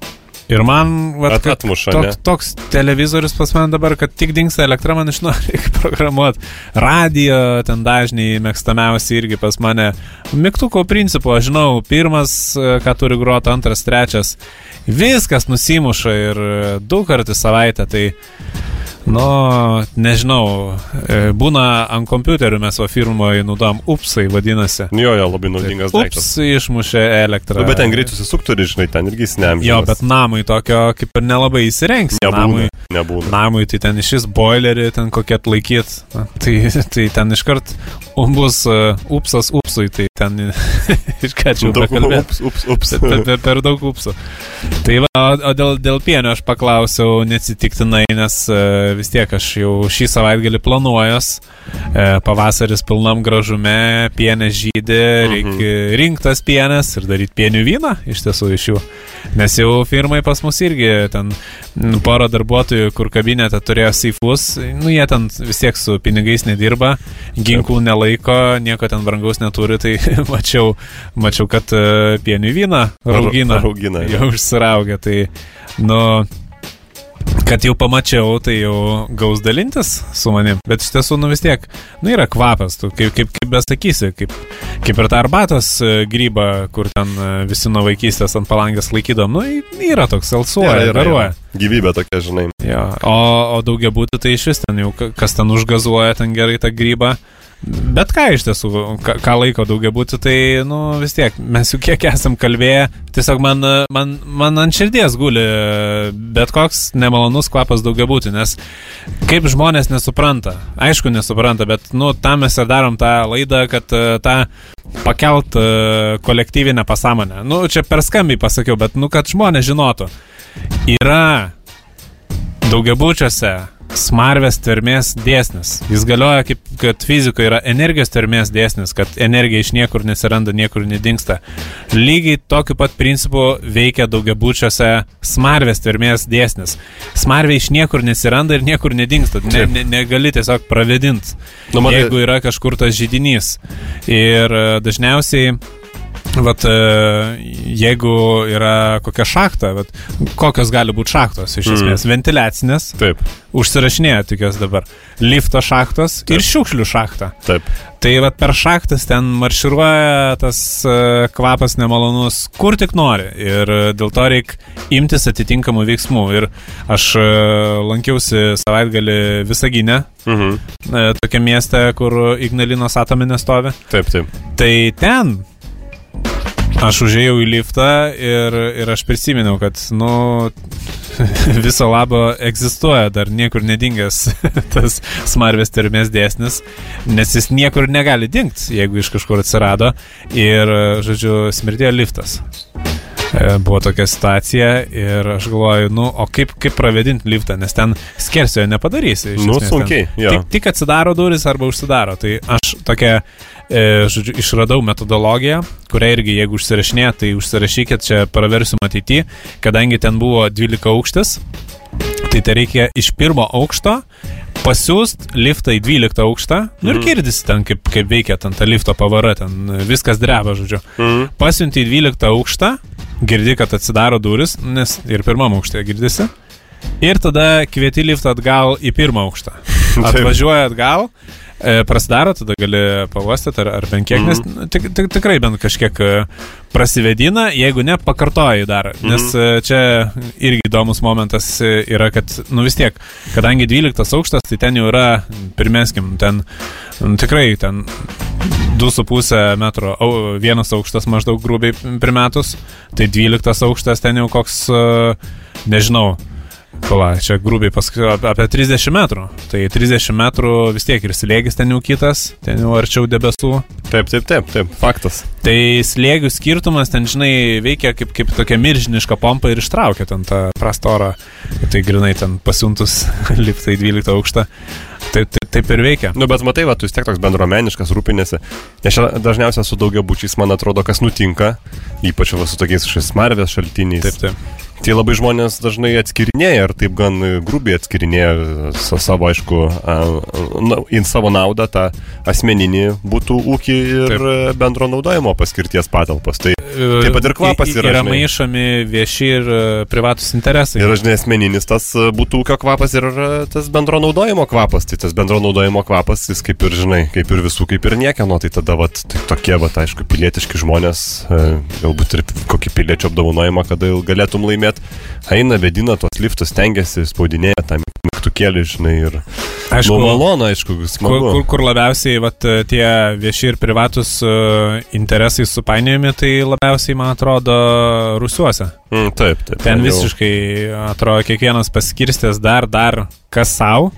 Ir man vat, At, atmuša, tok, toks televizorius pas man dabar, kad tik dinksta elektra, man iš naujo reikia programuoti. Radio ten dažniai mėgstamiausi irgi pas mane. Mygtuko principu, aš žinau, pirmas, e, ką turi groti, antras, trečias. Viskas nusimuša ir du kartus savaitę. Tai Nu, nežinau, e, būna ant kompiuterių mes va firmoje naudojam upsai, vadinasi. Jo, jo, labai naudingas daiktas. Ups išmušė elektrą. Nu, bet ten greit susisuktų ir, žinai, ten irgi snemžia. Jo, bet namui tokio kaip ir nelabai įsirengs. Nebūna, namui, nebūna. Namui tai ten iš vis boilerį, ten kokie atlaikyt. Tai, tai ten iškart bus uh, upsas upsui, tai ten iškačiau daug ups, ups, ups. Per, per, per daug upsų. Tai va, o, dėl, dėl pienio aš paklausiau neatsitiktinai, nes uh, vis tiek aš jau šį savaitgalį planuojas. E, pavasaris pilnam gražume, pienės žydė, reikia mhm. rinktas pienės ir daryti pienių vyną iš tiesų iš jų. Nes jau firmai pas mus irgi ten pora darbuotojų, kur kabinete turėjo seifus, nu jie ten vis tiek su pinigais nedirba, ginklų nelaiko, nieko ten brangaus neturi, tai mačiau, mačiau kad e, pienių vyną raugina. Raugina. Jau užsiraugia, tai nu kad jau pamačiau, tai jau gaus dalintis su manim. Bet iš tiesų, nu vis tiek, nu yra kvapas, tu kaip, kaip, kaip besakysi, kaip, kaip ir tą arbatos e, grybą, kur ten e, visi nuo vaikystės ant palangės laikydom, nu yra toks, alsuoja, garuoja. Gyvybė tokia, žinai. Jo, o, o daugia būtų tai iš vis ten jau, kas ten užgazuoja ten gerai tą grybą. Bet ką iš tiesų, ką, ką laiko daugia būti, tai, nu, vis tiek, mes jau kiek esam kalbėję, tiesiog man, man, man ant širdies guli bet koks nemalonus kvapas daugia būti, nes kaip žmonės nesupranta, aišku nesupranta, bet, nu, tam mes ir darom tą laidą, kad tą pakelt kolektyvinę pasąmonę. Nu, čia per skambiai pasakiau, bet, nu, kad žmonės žinotų. Yra daugiabučiuose smarvės tvermės dėsnis. Jis galioja kaip, kad fizikoje yra energijos tvermės dėsnis, kad energija iš niekur nesiranda, niekur nedingsta. Lygiai tokiu pat principu veikia daugiabučiuose smarvės tvermės dėsnis. Smarvė iš niekur nesiranda ir niekur nedingsta. Ne, ne, negali tiesiog pravedinti, nu, man... jeigu yra kažkur tas žydinys. Ir e, dažniausiai Vat, jeigu yra kokia šachta, vat, kokios gali būti šachtos, iš mm. esmės, ventiliacinės. Taip. Užsirašinėja tikiuosi dabar. Lifto šachtos Taip. ir šiukšlių šachta. Taip. Tai vat, per šachtas ten marširuoja tas kvapas nemalonus, kur tik nori. Ir dėl to reikia imtis atitinkamų veiksmų. Ir aš lankiausi savaitgalį Visaginę. Mhm. Tokia mieste, kur Ignalinos atominė stovi. Taip, taip. Tai ten Aš užėjau į liftą ir, ir aš prisiminiau, kad, nu, viso labo egzistuoja dar niekur nedingęs tas smarvės termės dėsnis, nes jis niekur negali dingti, jeigu iš kažkur atsirado. Ir, žodžiu, smirdėjo liftas. E, buvo tokia situacija ir aš galvoju, nu, o kaip, kaip pravedinti liftą, nes ten skersiojo nepadarysi. Nu, sunkiai. Tik, tik atsidaro duris arba užsidaro. Tai aš tokia žodžiu, išradau metodologiją, kurią irgi, jeigu užsirašinė, tai užsirašykit, čia praversiu matyti, kadangi ten buvo 12 aukštis, tai tai reikia iš pirmo aukšto pasiūst liftą į 12 aukštą nu, ir mhm. girdisi ten, kaip, kaip veikia ten ta lifto pavara, ten viskas dreba, žodžiu. Mhm. Pasiunti į 12 aukštą, girdi, kad atsidaro duris, nes ir pirmam aukšte girdisi. Ir tada kvieti liftą atgal į pirmą aukštą. Atvažiuoja atgal, e, prasidaro, tada gali pavostyti ar, ar bent kiek, mm -hmm. nes tik, tik, tikrai bent kažkiek e, prasivedina, jeigu ne, pakartoji dar. -hmm. Nes e, čia irgi įdomus momentas yra, kad, nu vis tiek, kadangi 12 aukštas, tai ten jau yra, pirmeskim, ten nu, tikrai ten 2,5 metro, au, vienas aukštas maždaug grubiai primetus, tai 12 aukštas ten jau koks, nežinau, Pala, čia grubiai paskui apie 30 metrų. Tai 30 metrų vis tiek ir slėgis ten jau kitas, ten jau arčiau debesų. Taip, taip, taip, taip, faktas. Tai slėgių skirtumas ten, žinai, veikia kaip, kaip tokia milžiniška pompa ir ištraukia ten tą prastorą. Tai grinai ten pasiuntus liptai 12 aukštą. Taip, taip, taip ir veikia. Nu, bet matai, va, tu vis tiek toks bendromeniškas, rūpinėsi. Nes dažniausiai su daugia bučiais, man atrodo, kas nutinka, ypač va, su tokiais smarvės šaltiniais. Taip, taip. Tai labai žmonės dažnai atskirinėja ir taip gan grubiai atskirinėja savo, aišku, į savo naudą tą asmeninį būtų ūkį ir taip. bendro naudojimo paskirties patalpas. Tai taip pat ir kvapas yra. Yra maišomi vieši ir e, privatus interesai. Ir, žinai, asmeninis tas e, būtų ūkio kvapas ir e, tas bendro naudojimo kvapas. Tai tas bendro naudojimo kvapas, jis kaip ir, žinai, kaip ir visų, kaip ir niekieno. Tai tada, vat, tai tokie, vat, aišku, pilietiški žmonės, galbūt ir kokį piliečio apdovanojimą, kada galėtum laimėti laimėti, eina, vedina tuos liftus, tengiasi, spaudinėja tą mygtukėlį, žinai, ir... Aišku, nu, malonu, aišku, smagu. Kur, kur, kur labiausiai vat, tie vieši ir privatus uh, interesai supainiojami, tai labiausiai, man atrodo, rusiuose. Mm, taip, taip. Ten visiškai, atrodo, kiekvienas paskirstęs dar, dar kas savo.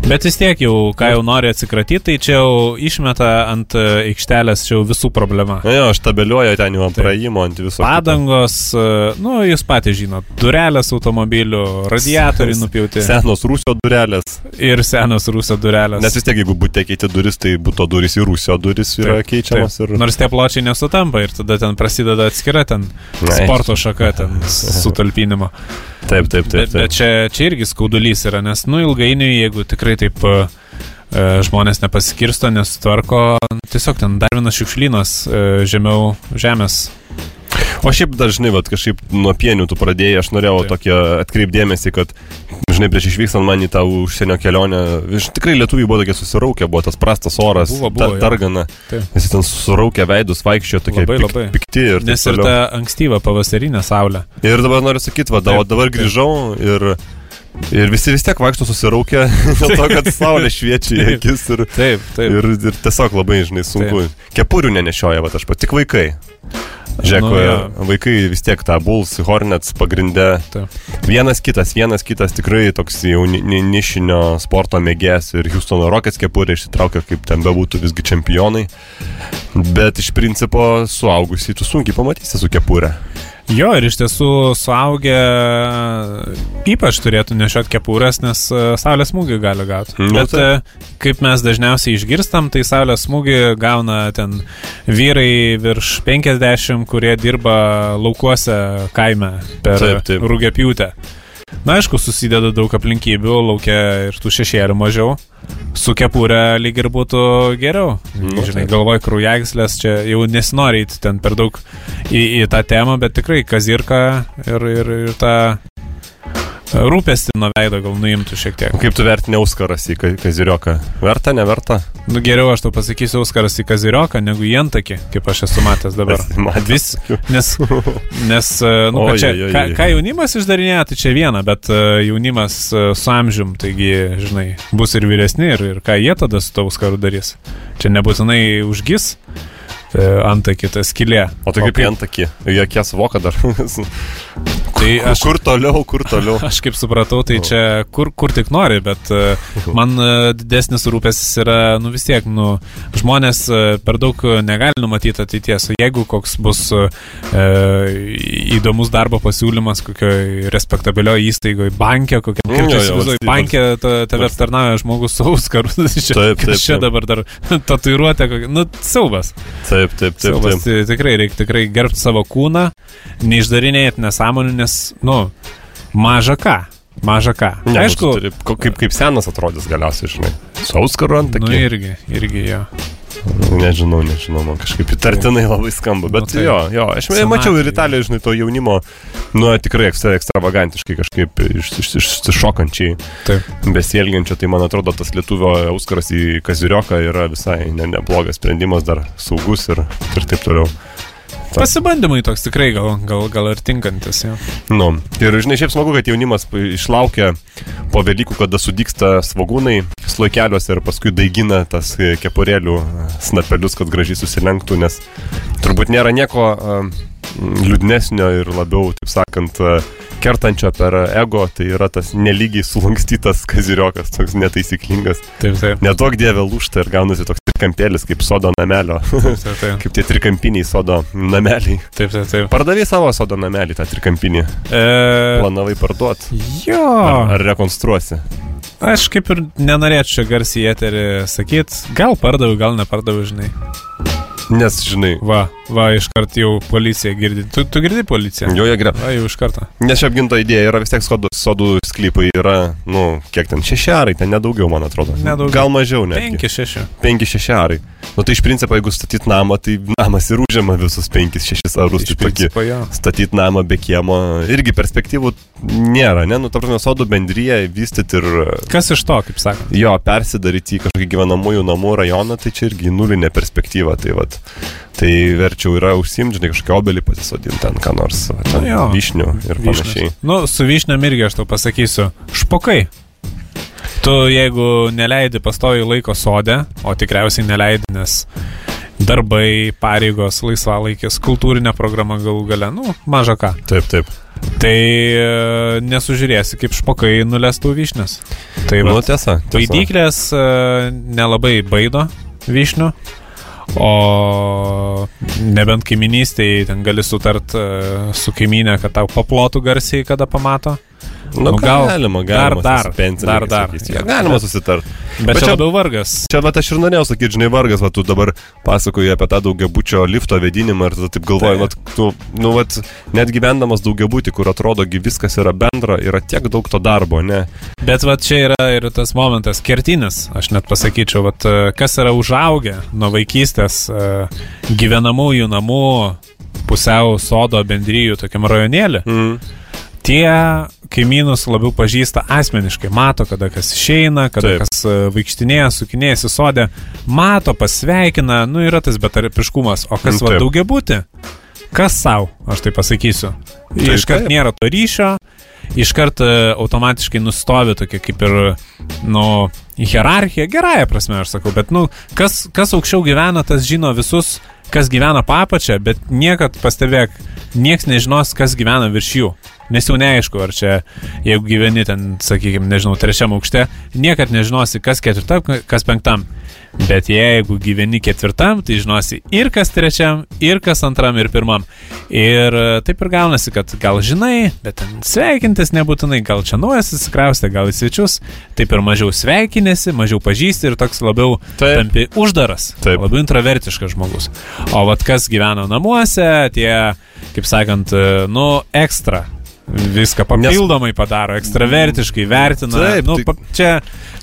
Bet vis tiek jau, ką jau nori atsikratyti, tai čia jau išmeta ant e, aikštelės čia jau visų problema. Na jo, aš tabeliuoju ten jau ant praėjimo, ant viso. Padangos, kito. nu, jūs patys žinot, durelės automobilių, radiatoriai nupjauti. Senos rūsio durelės. Ir senos rūsio durelės. Nes vis tiek, jeigu būtų keiti duris, tai būtų duris į rūsio duris yra taip, keičiamas. Taip. Ir... Nors tie pločiai nesutampa ir tada ten prasideda atskira ten Na, sporto šaka ten sutalpinimo. Taip, taip, taip. taip. Bet, bet čia, čia irgi skaudulys yra, nes, nu, ilgainiui, jeigu tikrai taip e, e, žmonės nepaskirsto, nesutvarko, tiesiog ten dar vienas šiukšlynas e, žemiau žemės O šiaip dažnai, vat, kažkaip nuo pienių tu pradėjai, aš norėjau Taip. tokią atkreipdėmėsi, kad, žinai, prieš išvykstant man į tą užsienio kelionę, vis, tikrai lietuviai buvo tokie susiraukę, buvo tas prastas oras, buvo, buvo, ta, targana, visi ten susiraukę veidus, vaikščiojo tokie labai, pik, labai. pikti. Ir Nes ir ta ankstyva pavasarinė saulė. Ir dabar noriu sakyti, va, Taip. dabar grįžau ir... Ir visi vis tiek vaikšto susiraukę dėl to, kad saulė šviečia į akis. Ir, taip, taip. Ir, ir tiesiog labai, žinai, sunku. Taip. Kepurių nenešioja, va, aš pat tik vaikai. Žiūrėk, nu, ja. vaikai vis tiek tą Bulls, Hornets pagrindė. Ta. Vienas kitas, vienas kitas tikrai toks jau nišinio sporto mėgėjas ir Houstono Rockets kepurė išsitraukia, kaip ten bebūtų visgi čempionai. Bet iš principo suaugusiai tu sunkiai pamatysi su kepurė. Jo, ir iš tiesų suaugę ypač turėtų nešiot kepūras, nes e, saulės smūgį gali gauti. Nu, Bet tai. Kaip mes dažniausiai išgirstam, tai saulės smūgį gauna ten vyrai virš 50, kurie dirba laukuose kaime per rūgėpiūtę. Na, aišku, susideda daug aplinkybių, laukia ir tų šešėlių mažiau. Su kepurė lyg ir būtų geriau. Nu, Žinai, galvoj kraujagyslės, čia jau nesinori įti ten per daug į, į tą temą, bet tikrai kazirka ir, ir, ir ta rūpestį nuo veido gal nuimtų šiek tiek. Kaip tu vertini Auskaras į Kazirioką? Verta, neverta? Nu geriau aš tau pasakysiu Auskaras į Kazirioką negu į Antakį, kaip aš esu matęs dabar. Vis, nes, nes nu, o, čia, ką, ką jaunimas išdarinėja, tai čia viena, bet jaunimas su amžium, taigi, žinai, bus ir vyresni ir, ir ką jie tada su tau Auskaru darys. Čia nebūtinai užgis, E, antakį, ta skilė. O tai kaip į antakį? Jokie suvoka dar. tai aš, kur toliau, kur toliau? Aš kaip supratau, tai čia kur, kur tik nori, bet e, man e, didesnis rūpestis yra, nu vis tiek, nu, žmonės per daug negali numatyti ateities. Jeigu koks bus e, įdomus darbo pasiūlymas kokioje respektabilioje įstaigoje, bankė, kokia įsivaizduoju, bankė tave aptarnauja žmogus su Auskaru. čia, taip, taip, čia dabar dar tatuiruotė, nu, siaubas. Taip. Taip, taip, taip. taip. Tai tikrai reikia tikrai gerbti savo kūną, neišdarinėti nesąmonių, nes, nu, maža ką. Maža ką. Ne, nu, Aišku, turi, kaip, kaip senas atrodys galiausiai, žinai. Sauskaru ant akį. Nu, irgi, irgi jo. Nežinau, nežinau, man kažkaip įtartinai labai skamba, bet nu, tai jo, jo, aš senatvė. mačiau ir Italijoje, žinai, to jaunimo, nu, tikrai ekstra, ekstravagantiškai kažkaip išsišokančiai iš, iš, besielgiančio, tai man atrodo, tas lietuvio Auskaras į Kazirioką yra visai ne, neblogas sprendimas, dar saugus ir, ir taip toliau. Pasibandymai toks tikrai gal, gal, gal ir tinkantis. Ja. Nu, ir žinai, šiaip smagu, kad jaunimas išlaukia po Velykų, kada sudyksta svagūnai slokeliuose ir paskui daigina tas kepurėlių snapelius, kad gražiai susilenktų, nes turbūt nėra nieko uh, liūdnesnio ir labiau, taip sakant, uh, kertančio per ego, tai yra tas nelygiai sulankstytas kaziriokas, toks netaisyklingas. Taip, taip. Nedaug dievė lūšta ir gaunasi toks trikampėlis kaip sodo namelio. Taip, taip, taip. kaip tie trikampiniai sodo nameliai. Taip, taip, taip. Pardavai savo sodo namelį, tą trikampinį. E... Planavai parduoti. Jo. Ar, ar rekonstruosi? Aš kaip ir nenorėčiau garsiai eterį sakyti, gal pardaviau, gal nepardaviau, žinai. Nes, žinai. Va, va, iškart jau policija girdi. Tu, tu girdi policiją? Jo, jie girdi. Va, jau iš karto. Nes šiaip ginto idėja yra vis tiek sodų, sodų sklypai yra, nu, kiek ten, šeši arai, ten nedaugiau, man atrodo. Nedaugiau. Gal mažiau, ne? Penki, šeši. Penki, šeši arai. Nu, tai iš principo, jeigu statyt namą, tai namas ir užima visus penkis, šešis arus. Iš tai principo, jo. Statyt namą be kiemo irgi perspektyvų nėra, ne? Nu, ta prasme, sodų bendryje vystyti ir... Kas iš to, kaip sakant? Jo, persidaryti į kažkokį gyvenamųjų namų rajoną, tai čia irgi nulinė perspektyva. Tai, vat, Tai verčiau yra užsimdžinai kažkokią obelį pasisodinti ten, ką nors, ten, jo, vyšnių ir vyšnius. panašiai. Nu, su vyšniam irgi aš tau pasakysiu, špokai. Tu jeigu neleidi pastovi laiko sodė, o tikriausiai neleidi, nes darbai, pareigos, laisvalaikis, kultūrinė programa galų gale, nu, maža ką. Taip, taip. Tai e, nesužiūrėsi, kaip špokai nulestų vyšnius. Tai nu, tiesa. tiesa. Baidyklės e, nelabai baido vyšnių, O nebent kaiminystėje ten gali sutart e, su kaiminė, kad tau paplotų garsiai, kada pamato. Nu, nu, gal, galima, galima. Dar, dar, dar, dar. Ja, galima susitart. Bet, bet čia labiau vargas. Čia, va, aš ir norėjau sakyti, žinai, vargas, va, tu dabar pasakoji apie tą daugiabučio lifto vedinimą ir tu taip galvoji, tai. va, tu, nu, va, net gyvendamas daugiabutį, kur atrodo, viskas yra bendra, yra tiek daug to darbo, ne? Bet va, čia yra ir tas momentas, kertinis, aš net pasakyčiau, va, kas yra užaugę nuo vaikystės e, gyvenamųjų namų, pusiau sodo bendryjų tokiam rajonėlį. Mm tie kaimynus labiau pažįsta asmeniškai, mato, kada kas išeina, kada Taip. kas e, vaikštinėja, sukinėjasi sodė, mato, pasveikina, nu yra tas betarpiškumas, o kas Taip. va daugia būti, kas savo, aš tai pasakysiu. Iškart nėra to ryšio, iškart e, automatiškai nustovi tokia kaip ir, nu, hierarchija, gerąją prasme aš sakau, bet, nu, kas, kas aukščiau gyvena, tas žino visus, kas gyvena papačią, bet niekad pastebėk, nieks nežinos, kas gyvena virš jų. Nes jau neaišku, ar čia, jeigu gyveni ten, sakykime, nežinau, trečiam aukšte, niekad nežinosi, kas ketvirtam, kas penktam. Bet jeigu gyveni ketvirtam, tai žinosi ir kas trečiam, ir kas antram, ir pirmam. Ir e, taip ir gaunasi, kad gal žinai, bet ten sveikintis nebūtinai, gal čia naujas įsikraustė, gal į svečius, taip ir mažiau sveikinėsi, mažiau pažįsti ir toks labiau taip. tampi uždaras, taip. labiau introvertiškas žmogus. O vad kas gyvena namuose, tie, kaip sakant, e, nu, ekstra viską papildomai padaro, ekstravertiškai vertina. Taip, nu, tai... Čia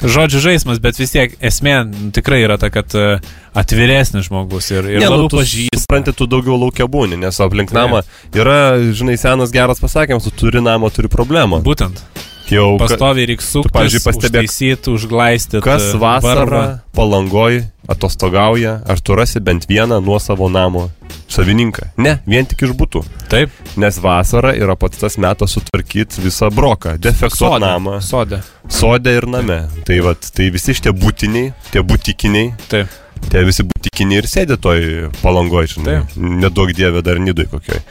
žodžių žaidimas, bet vis tiek esmė nu, tikrai yra ta, kad e, atviresnis žmogus ir, ir ne, labiau nu, pažįsta. Supranti, tu daugiau laukia būni, nes aplink namą yra, žinai, senas geras pasakymas, tu turi namą, turi problemą. Būtent. Jau pastoviai reiks sukti, pavyzdžiui, pastebėti, užglaistyti. Kas vasarą barą. palangoj atostogauja, ar tu rasi bent vieną nuo savo namo savininką? Ne, vien tik iš būtų. Taip. Nes vasara yra pats tas metas sutvarkyti visą broką, defektuoti namą. Sode. Sode ir name. Tai, vat, tai visi šitie būtiniai, tie būtikiniai. Taip Tie visi būtikiniai ir sėdi toj palangoje, žinai. Nedaug dievė dar nidui kokioj.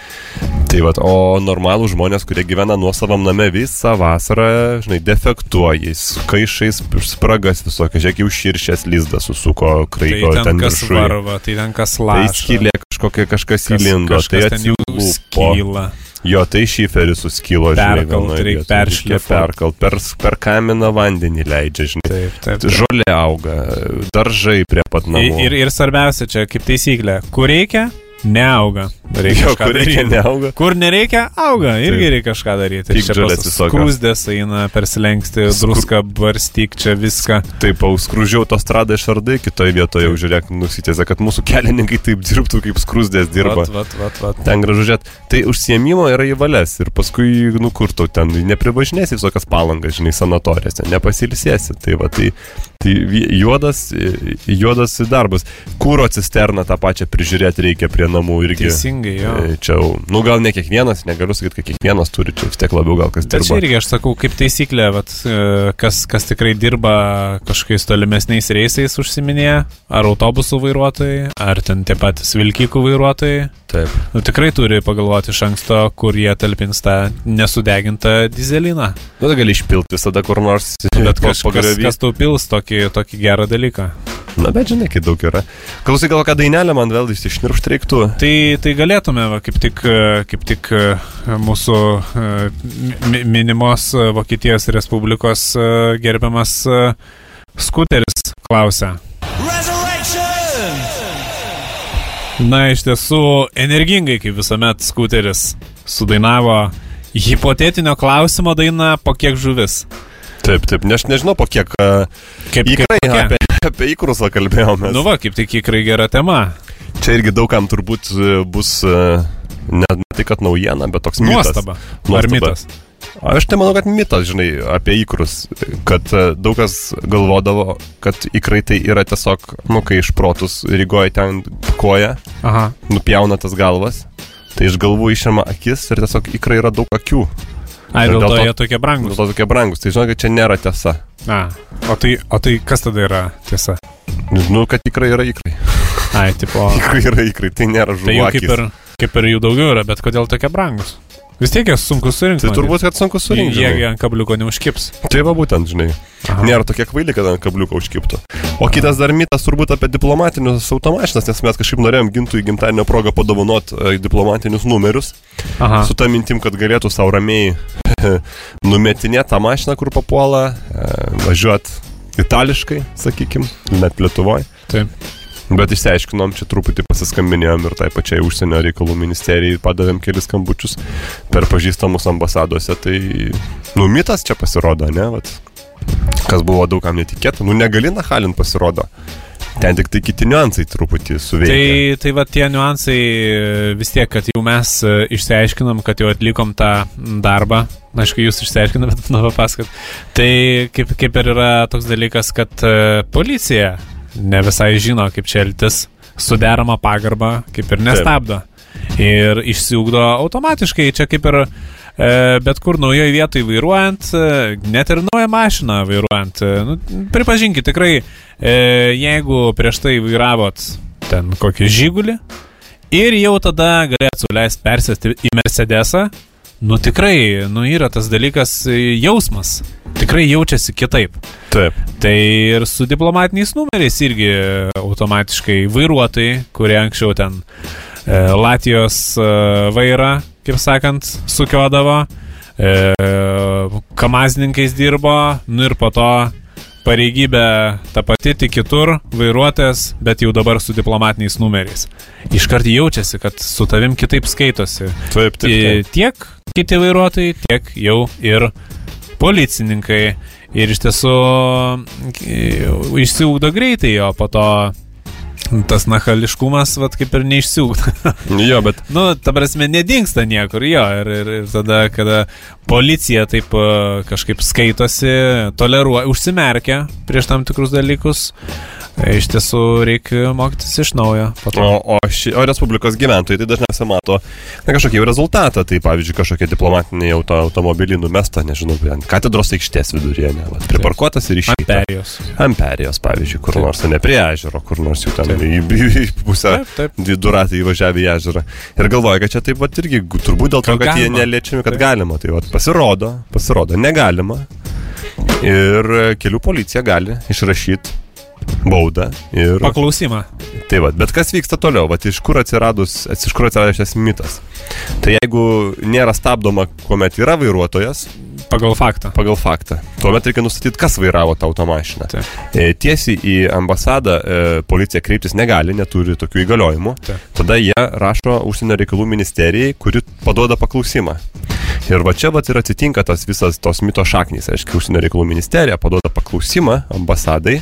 Tai va, o normalų žmonės, kurie gyvena nuosavam name visą vasarą, žinai, defektuoja, kaišais spragas visokias, žiūrėk, jau širšės lizdas susuko, kraiko tai ten, ten kas viršui. varva, tai ten kas laša. Tai skylė kažkokia kažkas kas, įlindo, tai atsilupo. Skyla. Jo, tai šiferis suskilo, žinai, perkalt, reikia peršliuoti. Perkalt, per, per kaminą vandenį leidžia, žinai. Taip, taip, taip. Žolė auga, daržai prie pat namų. Ir, ir svarbiausia čia, kaip taisyklė, kur reikia, neauga. Reikia kur reikia, neauga. Kur nereikia, auga. Irgi reikia kažką daryti. Tik žalės visokios. Skrūsdės eina, persilenksti, druską, barstyk čia viską. Taip, auskružiau to stradą išardai, kitoje vietoje jau žiūrėk, nusitėse, kad mūsų kelininkai taip dirbtų, kaip skrūsdės dirba. Vat, vat, vat. Ten gražu žiūrėt. Tai užsiemimo yra įvalės ir paskui, nu kur tau ten, neprivažinėsi visokias palangas, žinai, sanatorijas, nepasilsėsi. Tai va, tai, tai juodas, juodas darbas. Kūro cisterną tą pačią prižiūrėti reikia prie namų irgi. Teisingai, jo. E, čia, nu gal ne kiekvienas, negaliu sakyti, kad kiekvienas turi, čia vis tiek labiau gal kas dirba. Čia irgi aš sakau, kaip taisyklė, vat, e, kas, kas tikrai dirba kažkokiais tolimesniais reisais užsiminėja, ar autobusų vairuotojai, ar ten tie patys vilkikų vairuotojai. Taip. Nu, tikrai turi pagalvoti iš anksto, kur jie talpins tą nesudegintą dizeliną. Nu, tai gali išpilti visada kur nors. Bet kažkas, kas tau pils tokį, tokį gerą dalyką. Na, bet žinai, kai daug yra. Klausai, gal ką dainelę man vėl išnirpšt reiktų? Tai, tai galėtume, va, kaip tik, kaip tik mūsų minimos Vokietijos Respublikos gerbiamas skuteris klausia. Na, iš tiesų, energingai, kaip visuomet, skuteris sudainavo hipotetinio klausimo dainą po kiek žuvis. Taip, taip, aš nežinau po kiek. Kaip įkrai, kaip apie, apie įkrusą kalbėjome. Nu va, kaip tik įkrai gera tema. Čia irgi daugam turbūt e, bus e, ne, ne tai, kad naujiena, bet toks Nuostaba. mitas. Nuostaba. Ar mitas? Aš tai manau, kad mitas, žinai, apie įkrus, kad e, daug kas galvodavo, kad įkrai tai yra tiesiog, nu, kai iš protus Rygoje ten koja, Aha. nupjauna tas galvas, tai iš galvų išėma akis ir tiesiog įkrai yra daug akių. Ai, dėl, dėl to jie tokie brangus. Dėl to tokie brangus. Tai žinokit, čia nėra tiesa. A, o tai, o tai kas tada yra tiesa? Nu, kad tikrai yra ikrai. Ai, tipo. Tikrai yra ikrai, tai nėra žuvų. Tai jų kaip ir, kaip ir jų daugiau yra, bet kodėl tokie brangus? Vis tiek jas sunku surinkti. Tai turbūt, kad sunku surinkti. Jie ant kabliuko neužkips. Tai va būtent, žinai. Aha. Nėra tokie kvaili, kad ant kabliuko užkiptų. O kitas dar mitas turbūt apie diplomatinius automašinas, nes mes kažkaip norėjom gintų į gimtadienio progą padovanoti e, diplomatinius numerius. Aha. Su tą mintim, kad galėtų savo ramiai numetinėti tą mašiną, kur papuola, e, važiuoti itališkai, sakykim, net Lietuvoje. Taip. Bet išsiaiškinom, čia truputį pasiskambinėjom ir tai pačiai užsienio reikalų ministerijai padavėm kelis skambučius per pažįstamus ambasadose. Tai, nu, mitas čia pasirodo, ne? Vat, kas buvo daugam netikėta. Nu, negali nahalint pasirodo. Ten tik tai kiti niuansai truputį suveikia. Tai, tai va tie niuansai vis tiek, kad jau mes e, išsiaiškinom, kad jau atlikom tą darbą. Aišku, jūs išsiaiškinate, bet noriu papasakot. Tai kaip, kaip ir yra toks dalykas, kad e, policija ne visai žino, kaip čia elgtis, suderama pagarba, kaip ir nestabdo. Taip. Ir išsiugdo automatiškai, čia kaip ir e, bet kur naujoje vietoje vairuojant, e, net ir naują mašiną vairuojant. E, nu, pripažinkit, tikrai, e, jeigu prieš tai vairavot ten kokį žygulį ir jau tada galėt suleisti persėsti į Mercedesą, nu tikrai, nu yra tas dalykas jausmas tikrai jaučiasi kitaip. Taip. Tai ir su diplomatiniais numeriais irgi automatiškai vairuotojai, kurie anksčiau ten e, Latvijos e, vairą, kaip sakant, sukiodavo, e, kamazininkais dirbo, nu ir po to pareigybė ta pati, tik kitur, vairuotojas, bet jau dabar su diplomatiniais numeriais. Iškart jaučiasi, kad su tavim kitaip skaitosi. Taip, taip. taip. Tiek kiti vairuotojai, tiek jau ir policininkai. Ir iš tiesų išsiugdo greitai, o po to Tas nahališkumas, vad kaip ir neišsiūgta. jo, bet. nu, ta prasme, nedingsta niekur, jo. Ir, ir, ir tada, kada policija taip kažkaip skaitosi, toleruoja, užsimerkia prieš tam tikrus dalykus, Iš tiesų reikia mokytis iš naujo. O, o, ši, o Respublikos gyventojai tai dažniausiai mato na, kažkokį rezultatą. Tai pavyzdžiui, kažkokie diplomatiniai auto, automobiliai numesta, nežinau, ant katedros aikštės viduryje, ne, va, priparkuotas ir išėjęs. Amperijos. Amperijos, pavyzdžiui, kur taip. nors, ne prie ežero, kur nors jau ten į, į, į pusę, du ratai įvažiavę į ežerą. Ir galvoja, kad čia taip pat irgi, turbūt dėl to, kad, kad jie neliečiami, kad taip. galima. Tai va, pasirodo, pasirodo, negalima. Ir kelių policija gali išrašyti baudą ir... Paklausimą. Tai va, bet kas vyksta toliau, va, iš kur atsiradus, iš kur atsiradęs šis mitas? Tai jeigu nėra stabdoma, kuomet yra vairuotojas. Pagal faktą. Pagal faktą. Tuomet reikia nustatyti, kas vairavo tą automašiną. E, tiesiai į ambasadą e, policija kreiptis negali, neturi tokių įgaliojimų. Taip. Tada jie rašo užsienio reikalų ministerijai, kuri paduoda paklausimą. Ir va čia va ir atsitinka tas visas tos mito šaknys. Aiškiai, užsienio reikalų ministerija paduoda paklausimą ambasadai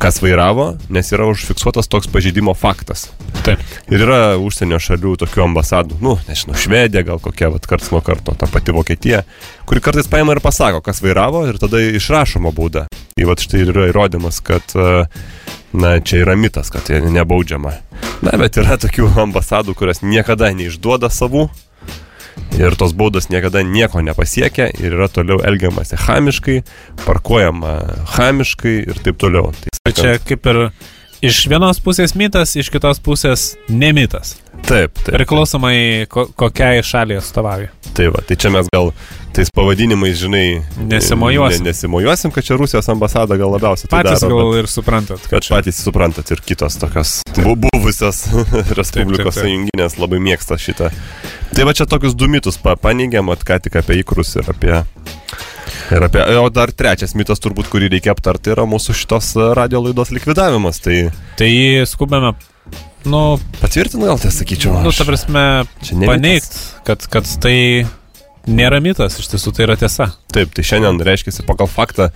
kas vairavo, nes yra užfiksuotas toks pažeidimo faktas. Taip. Ir yra užsienio šalių tokių ambasadų, nu, nežinau, Švedija, gal kokia, vat, karts nuo karto, ta pati Vokietija, kuri kartais paima ir pasako, kas vairavo ir tada išrašoma bauda. Tai va štai yra įrodymas, kad, na, čia yra mitas, kad jie nebaudžiama. Na, bet yra tokių ambasadų, kurios niekada neišduoda savų ir tos baudos niekada nieko nepasiekia ir yra toliau elgiamasi hamiškai, parkuojama hamiškai ir taip toliau. Tai, sakant, čia kaip ir iš vienos pusės mitas, iš kitos pusės nemitas. Taip, taip. Priklausomai ko, kokiai šaliai atstovauja. Tai va, tai čia mes gal tais pavadinimais, žinai, nesimojuosim. Ne, nesimojuosim, kad čia Rusijos ambasada gal labiausiai. Tai patys daro, gal bet, ir suprantat. Kad čia... patys suprantat ir kitos tokios bu buvusios Respublikos sąjunginės labai mėgsta šitą. Tai va čia tokius du mitus pa, paneigiam, ką tik apie įkrus ir apie... Ir apie, o dar trečias mitas turbūt, kurį reikia aptarti, yra mūsų šitos radio laidos likvidavimas. Tai, tai skubame nu, patvirtinu gal tai sakyčiau. Nu, ta prasme, paneigt, kad, kad tai nėra mitas, iš tiesų tai yra tiesa. Taip, tai šiandien reiškia pagal faktą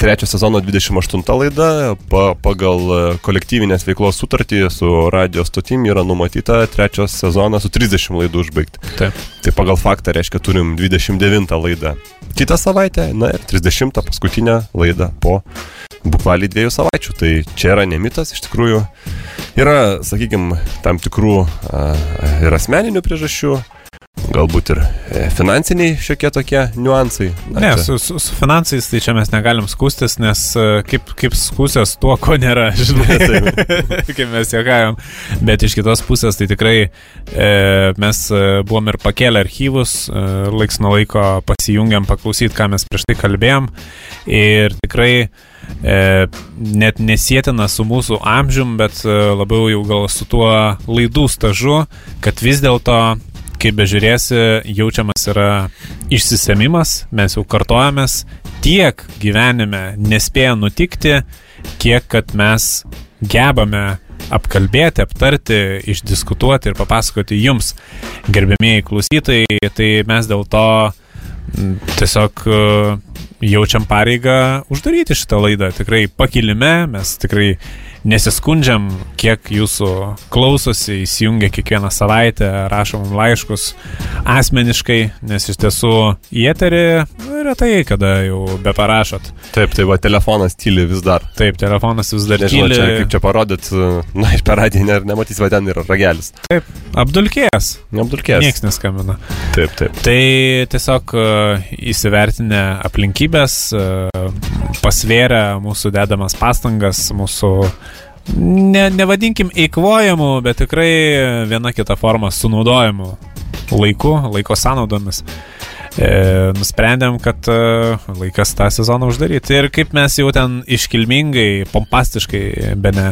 trečio sezono 28 laida, pa, pagal e, kolektyvinės veiklos sutartį su radio stotim yra numatyta trečios sezonas su 30 laidų užbaigti. Taip. Tai pagal faktą reiškia turim 29 laidą kitą savaitę, na ir 30 paskutinę laidą po bukvaliai dviejų savaičių. Tai čia yra nemitas, iš tikrųjų yra, sakykime, tam tikrų a, ir asmeninių priežasčių galbūt ir e, finansiniai šiokie tokie niuansai. Na, ne, su, su, su finansais tai čia mes negalim skūstis, nes e, kaip, kaip skūsės tuo, ko nėra, žinai, kaip mes juokavom. Bet iš kitos pusės tai tikrai e, mes e, buvom ir pakėlę archyvus, e, laiks nuo laiko pasijungiam paklausyti, ką mes prieš tai kalbėjom. Ir tikrai e, net nesėtina su mūsų amžium, bet e, labiau jau gal su tuo laidų stažu, kad vis dėlto kaip bežiūrėsi, jaučiamas yra išsisemimas, mes jau kartojamės, tiek gyvenime nespėja nutikti, kiek kad mes gebame apkalbėti, aptarti, išdiskutuoti ir papasakoti jums, gerbėmėjai klausytojai, tai mes dėl to tiesiog jaučiam pareigą uždaryti šitą laidą. Tikrai pakilime, mes tikrai nesiskundžiam, kiek jūsų klausosi, įsijungia kiekvieną savaitę, rašo mums laiškus asmeniškai, nes iš tiesų į eterį retai, kada jau be parašot. Taip, tai va, telefonas tyli vis dar. Taip, telefonas vis dar Nežinau, tyli. Čia, kaip čia parodyt, na, iš per radiją ne, nematys, va ten yra ragelis. Taip, apdulkėjęs. Apdulkėjęs. Niekas neskambina. Taip, taip. Tai tiesiog uh, įsivertinę aplinkybės, uh, pasvėrę mūsų dedamas pastangas, mūsų ne, nevadinkim eikvojimu, bet tikrai viena kita forma sunaudojimu laiku, laiko sąnaudomis. E, nusprendėm, kad e, laikas tą sezoną uždaryti. Ir kaip mes jau ten iškilmingai, pompastiškai, be ne,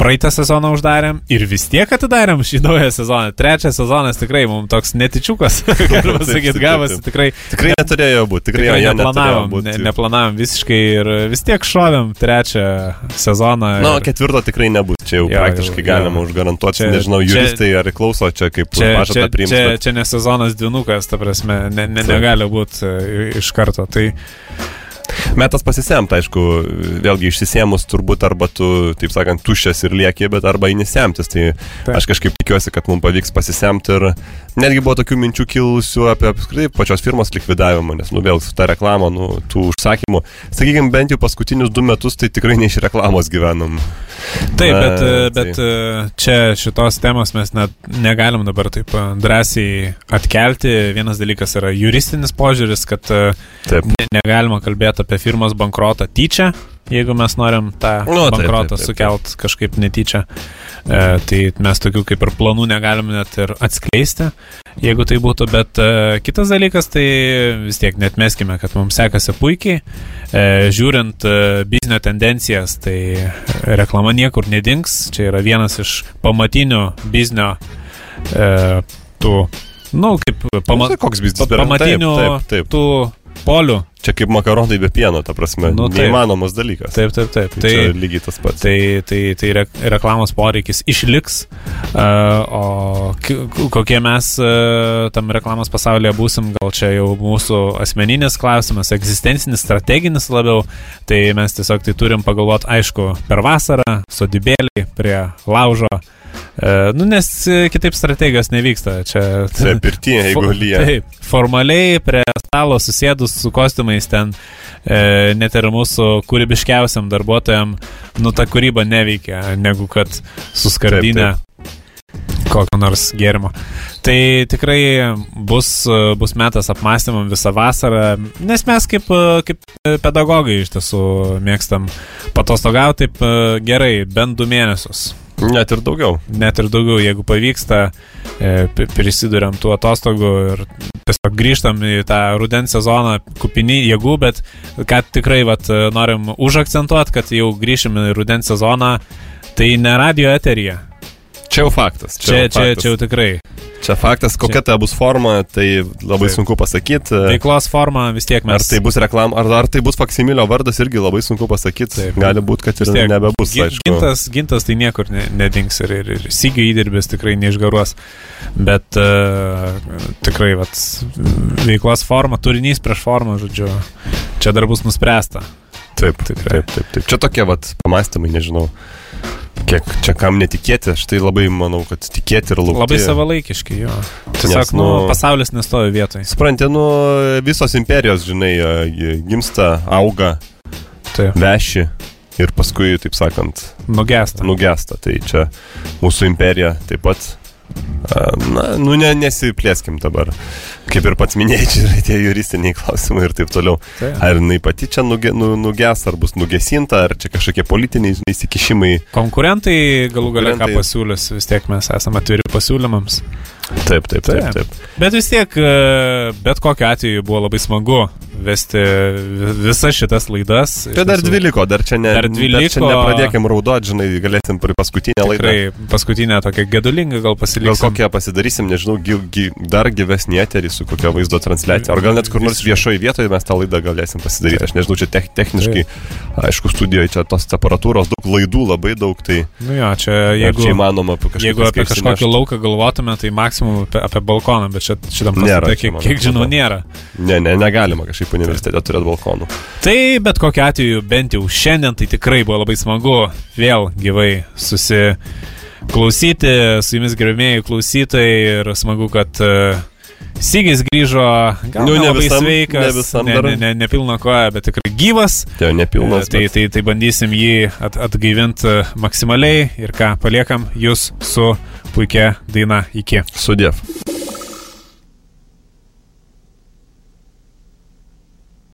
praeitą sezoną uždarėm ir vis tiek atidarėm šį naują sezoną. Trečias sezonas tikrai mums toks netičiukas, galima sakyti, gavosi tikrai. Tikrai neturėjo būti, tikrai, tikrai jo neplanavom, būt. ne, neplanavom visiškai ir vis tiek šovėm trečią sezoną. Na, ir... ketvirto tikrai nebus, čia jau jo, praktiškai jau, galima užgarantuoti, čia, nežinau, juristai ar klauso čia kaip pažadą priimti. Čia, bet... čia ne sezonas dvinukas, ta prasme, ne, ne, negali būti e, iš karto. Tai Metas pasisemti, aišku, vėlgi išsisėmus turbūt arba tu, taip sakant, tuščias ir lieki, bet arba įnisemtis. Tai Taip. aš kažkaip tikiuosi, kad mums pavyks pasisemti ir netgi buvo tokių minčių kilusių apie apskritai pačios firmos likvidavimą, nes, nu, vėl ta reklama, nu, tų užsakymų. Sakykime, bent jau paskutinius du metus tai tikrai ne iš reklamos gyvenam. Taip, bet, Na, bet tai. čia šitos temos mes net negalim dabar taip drąsiai atkelti. Vienas dalykas yra juristinis požiūris, kad taip. ne, negalima kalbėti apie firmos bankrotą tyčia, jeigu mes norim tą nu, bankrotą sukelt kažkaip netyčia. E, tai mes tokių kaip ir planų negalim net ir atskleisti, jeigu tai būtų, bet e, kitas dalykas, tai vis tiek net meskime, kad mums sekasi puikiai. E, žiūrint e, biznio tendencijas, tai reklama niekur nedings, čia yra vienas iš pamatinių biznio e, tų, na, nu, kaip pama, nu, koks biznis, pamatinių taip, taip, taip. tų polių. Čia kaip makaronai be pieno, ta prasme, nu, taip, neįmanomas dalykas. Taip, taip, taip. Tai, tai lygiai tas pats. Tai, tai, tai re, reklamos poreikis išliks, uh, o kokie mes uh, tam reklamos pasaulyje būsim, gal čia jau mūsų asmeninis klausimas, egzistencinis, strateginis labiau, tai mes tiesiog tai turim pagalvoti, aišku, per vasarą, sodybėlį prie laužo. E, nu, nes kitaip strategijos nevyksta. Čia. Taip, pirtinė, jeigu lyja. Taip, formaliai prie stalo susėdus su kostiumais ten e, net ir mūsų kūrybiškiausiam darbuotojam, nu, ta kūryba neveikia, negu kad suskardinę kokio nors gėrimo. Tai tikrai bus, bus metas apmąstymam visą vasarą, nes mes kaip, kaip pedagogai iš tiesų mėgstam patostogauti taip gerai, bent du mėnesius. Net ir daugiau. Net ir daugiau, jeigu pavyksta, e, prisiduriam tų atostogų ir tiesiog grįžtam į tą rudens sezoną kupini jėgų, bet ką tikrai vat, norim užakcentuoti, kad jau grįšim į rudens sezoną, tai ne radio eterija. Čia jau faktas. Čia, čia, jau, čia, faktas. čia jau tikrai. Čia faktas, kokia tai bus forma, tai labai Taip. sunku pasakyti. Veiklos forma vis tiek mes. Ar tai bus reklama, ar, ar tai bus faksimilio vardas, irgi labai sunku pasakyti. Taip. Gali būti, kad ir tiek, nebebus. Gi, gintas, gintas tai niekur ne, nedings ir, ir, ir sygio įdirbis tikrai neišgaruos. Bet uh, tikrai, vat, veiklos forma, turinys prieš formą, žodžiu, čia dar bus nuspręsta. Taip, tikrai. taip, taip, taip. Čia tokie, vat, pamastymai, nežinau kiek čia kam netikėti, aš tai labai manau, kad tikėti ir laukti. Labai savalaikiški, jo. Tiesiog, Nes, nu, nu, pasaulis nestovi vietoje. Supranti, nu, visos imperijos, žinai, gimsta, auga, Taip. veši ir paskui, taip sakant, nugesta. Nugesta. Tai čia mūsų imperija taip pat Na, nu, ne, nesiplėskim dabar. Kaip ir pats minėjai, čia yra tie juristiniai klausimai ir taip toliau. Tai. Ar jinai pati čia nuge, nu, nuges, ar bus nugesinta, ar čia kažkokie politiniai įsikišimai. Konkurentai galų galia ką pasiūlys, vis tiek mes esame atviri pasiūlymams. Taip, taip, taip, taip. Bet vis tiek, e, bet kokiu atveju buvo labai smagu vesti visas šitas laidas. Tai dar dvi liko, dar čia, ne, dar dvi liko. Dar čia nepradėkim raudoti, žinai, galėsim paskutinę laidą. Tikrai, paskutinę tokią gedulingą gal pasiliksim. Gal kokią pasidarysim, nežinau, gy, gy, dar gyvesnį eterį su kokia vaizdo transliacija. Ar gal net kur nors viešoje vietoje mes tą laidą galėsim pasidaryti. Aš nežinau, čia te, techniškai, aišku, studijoje čia tos aparatūros daug laidų, labai daug. Tai, nu jo, čia jeigu, čia įmanoma, jeigu apie kažkokį lauką galvotume, tai maksimum apie, apie balkoną, bet čia, šitam pastate, kiek, kiek žinau, nėra. Ne, ne, negalima kažkaip universitete turėti balkonų. Tai bet kokiu atveju, bent jau šiandien, tai tikrai buvo labai smagu vėl gyvai susiklausyti su jumis gerbėjai klausytojai ir smagu, kad uh, Sygis grįžo, gal nu, ne visam, sveikas, ne, visam ne, ne, ne, ne pilna koja, bet tikrai gyvas. Tai jau nepilnas. Tai, bet... tai, tai bandysim jį at, atgaivinti maksimaliai ir ką, paliekam jūs su puikia daina iki. Sudėv.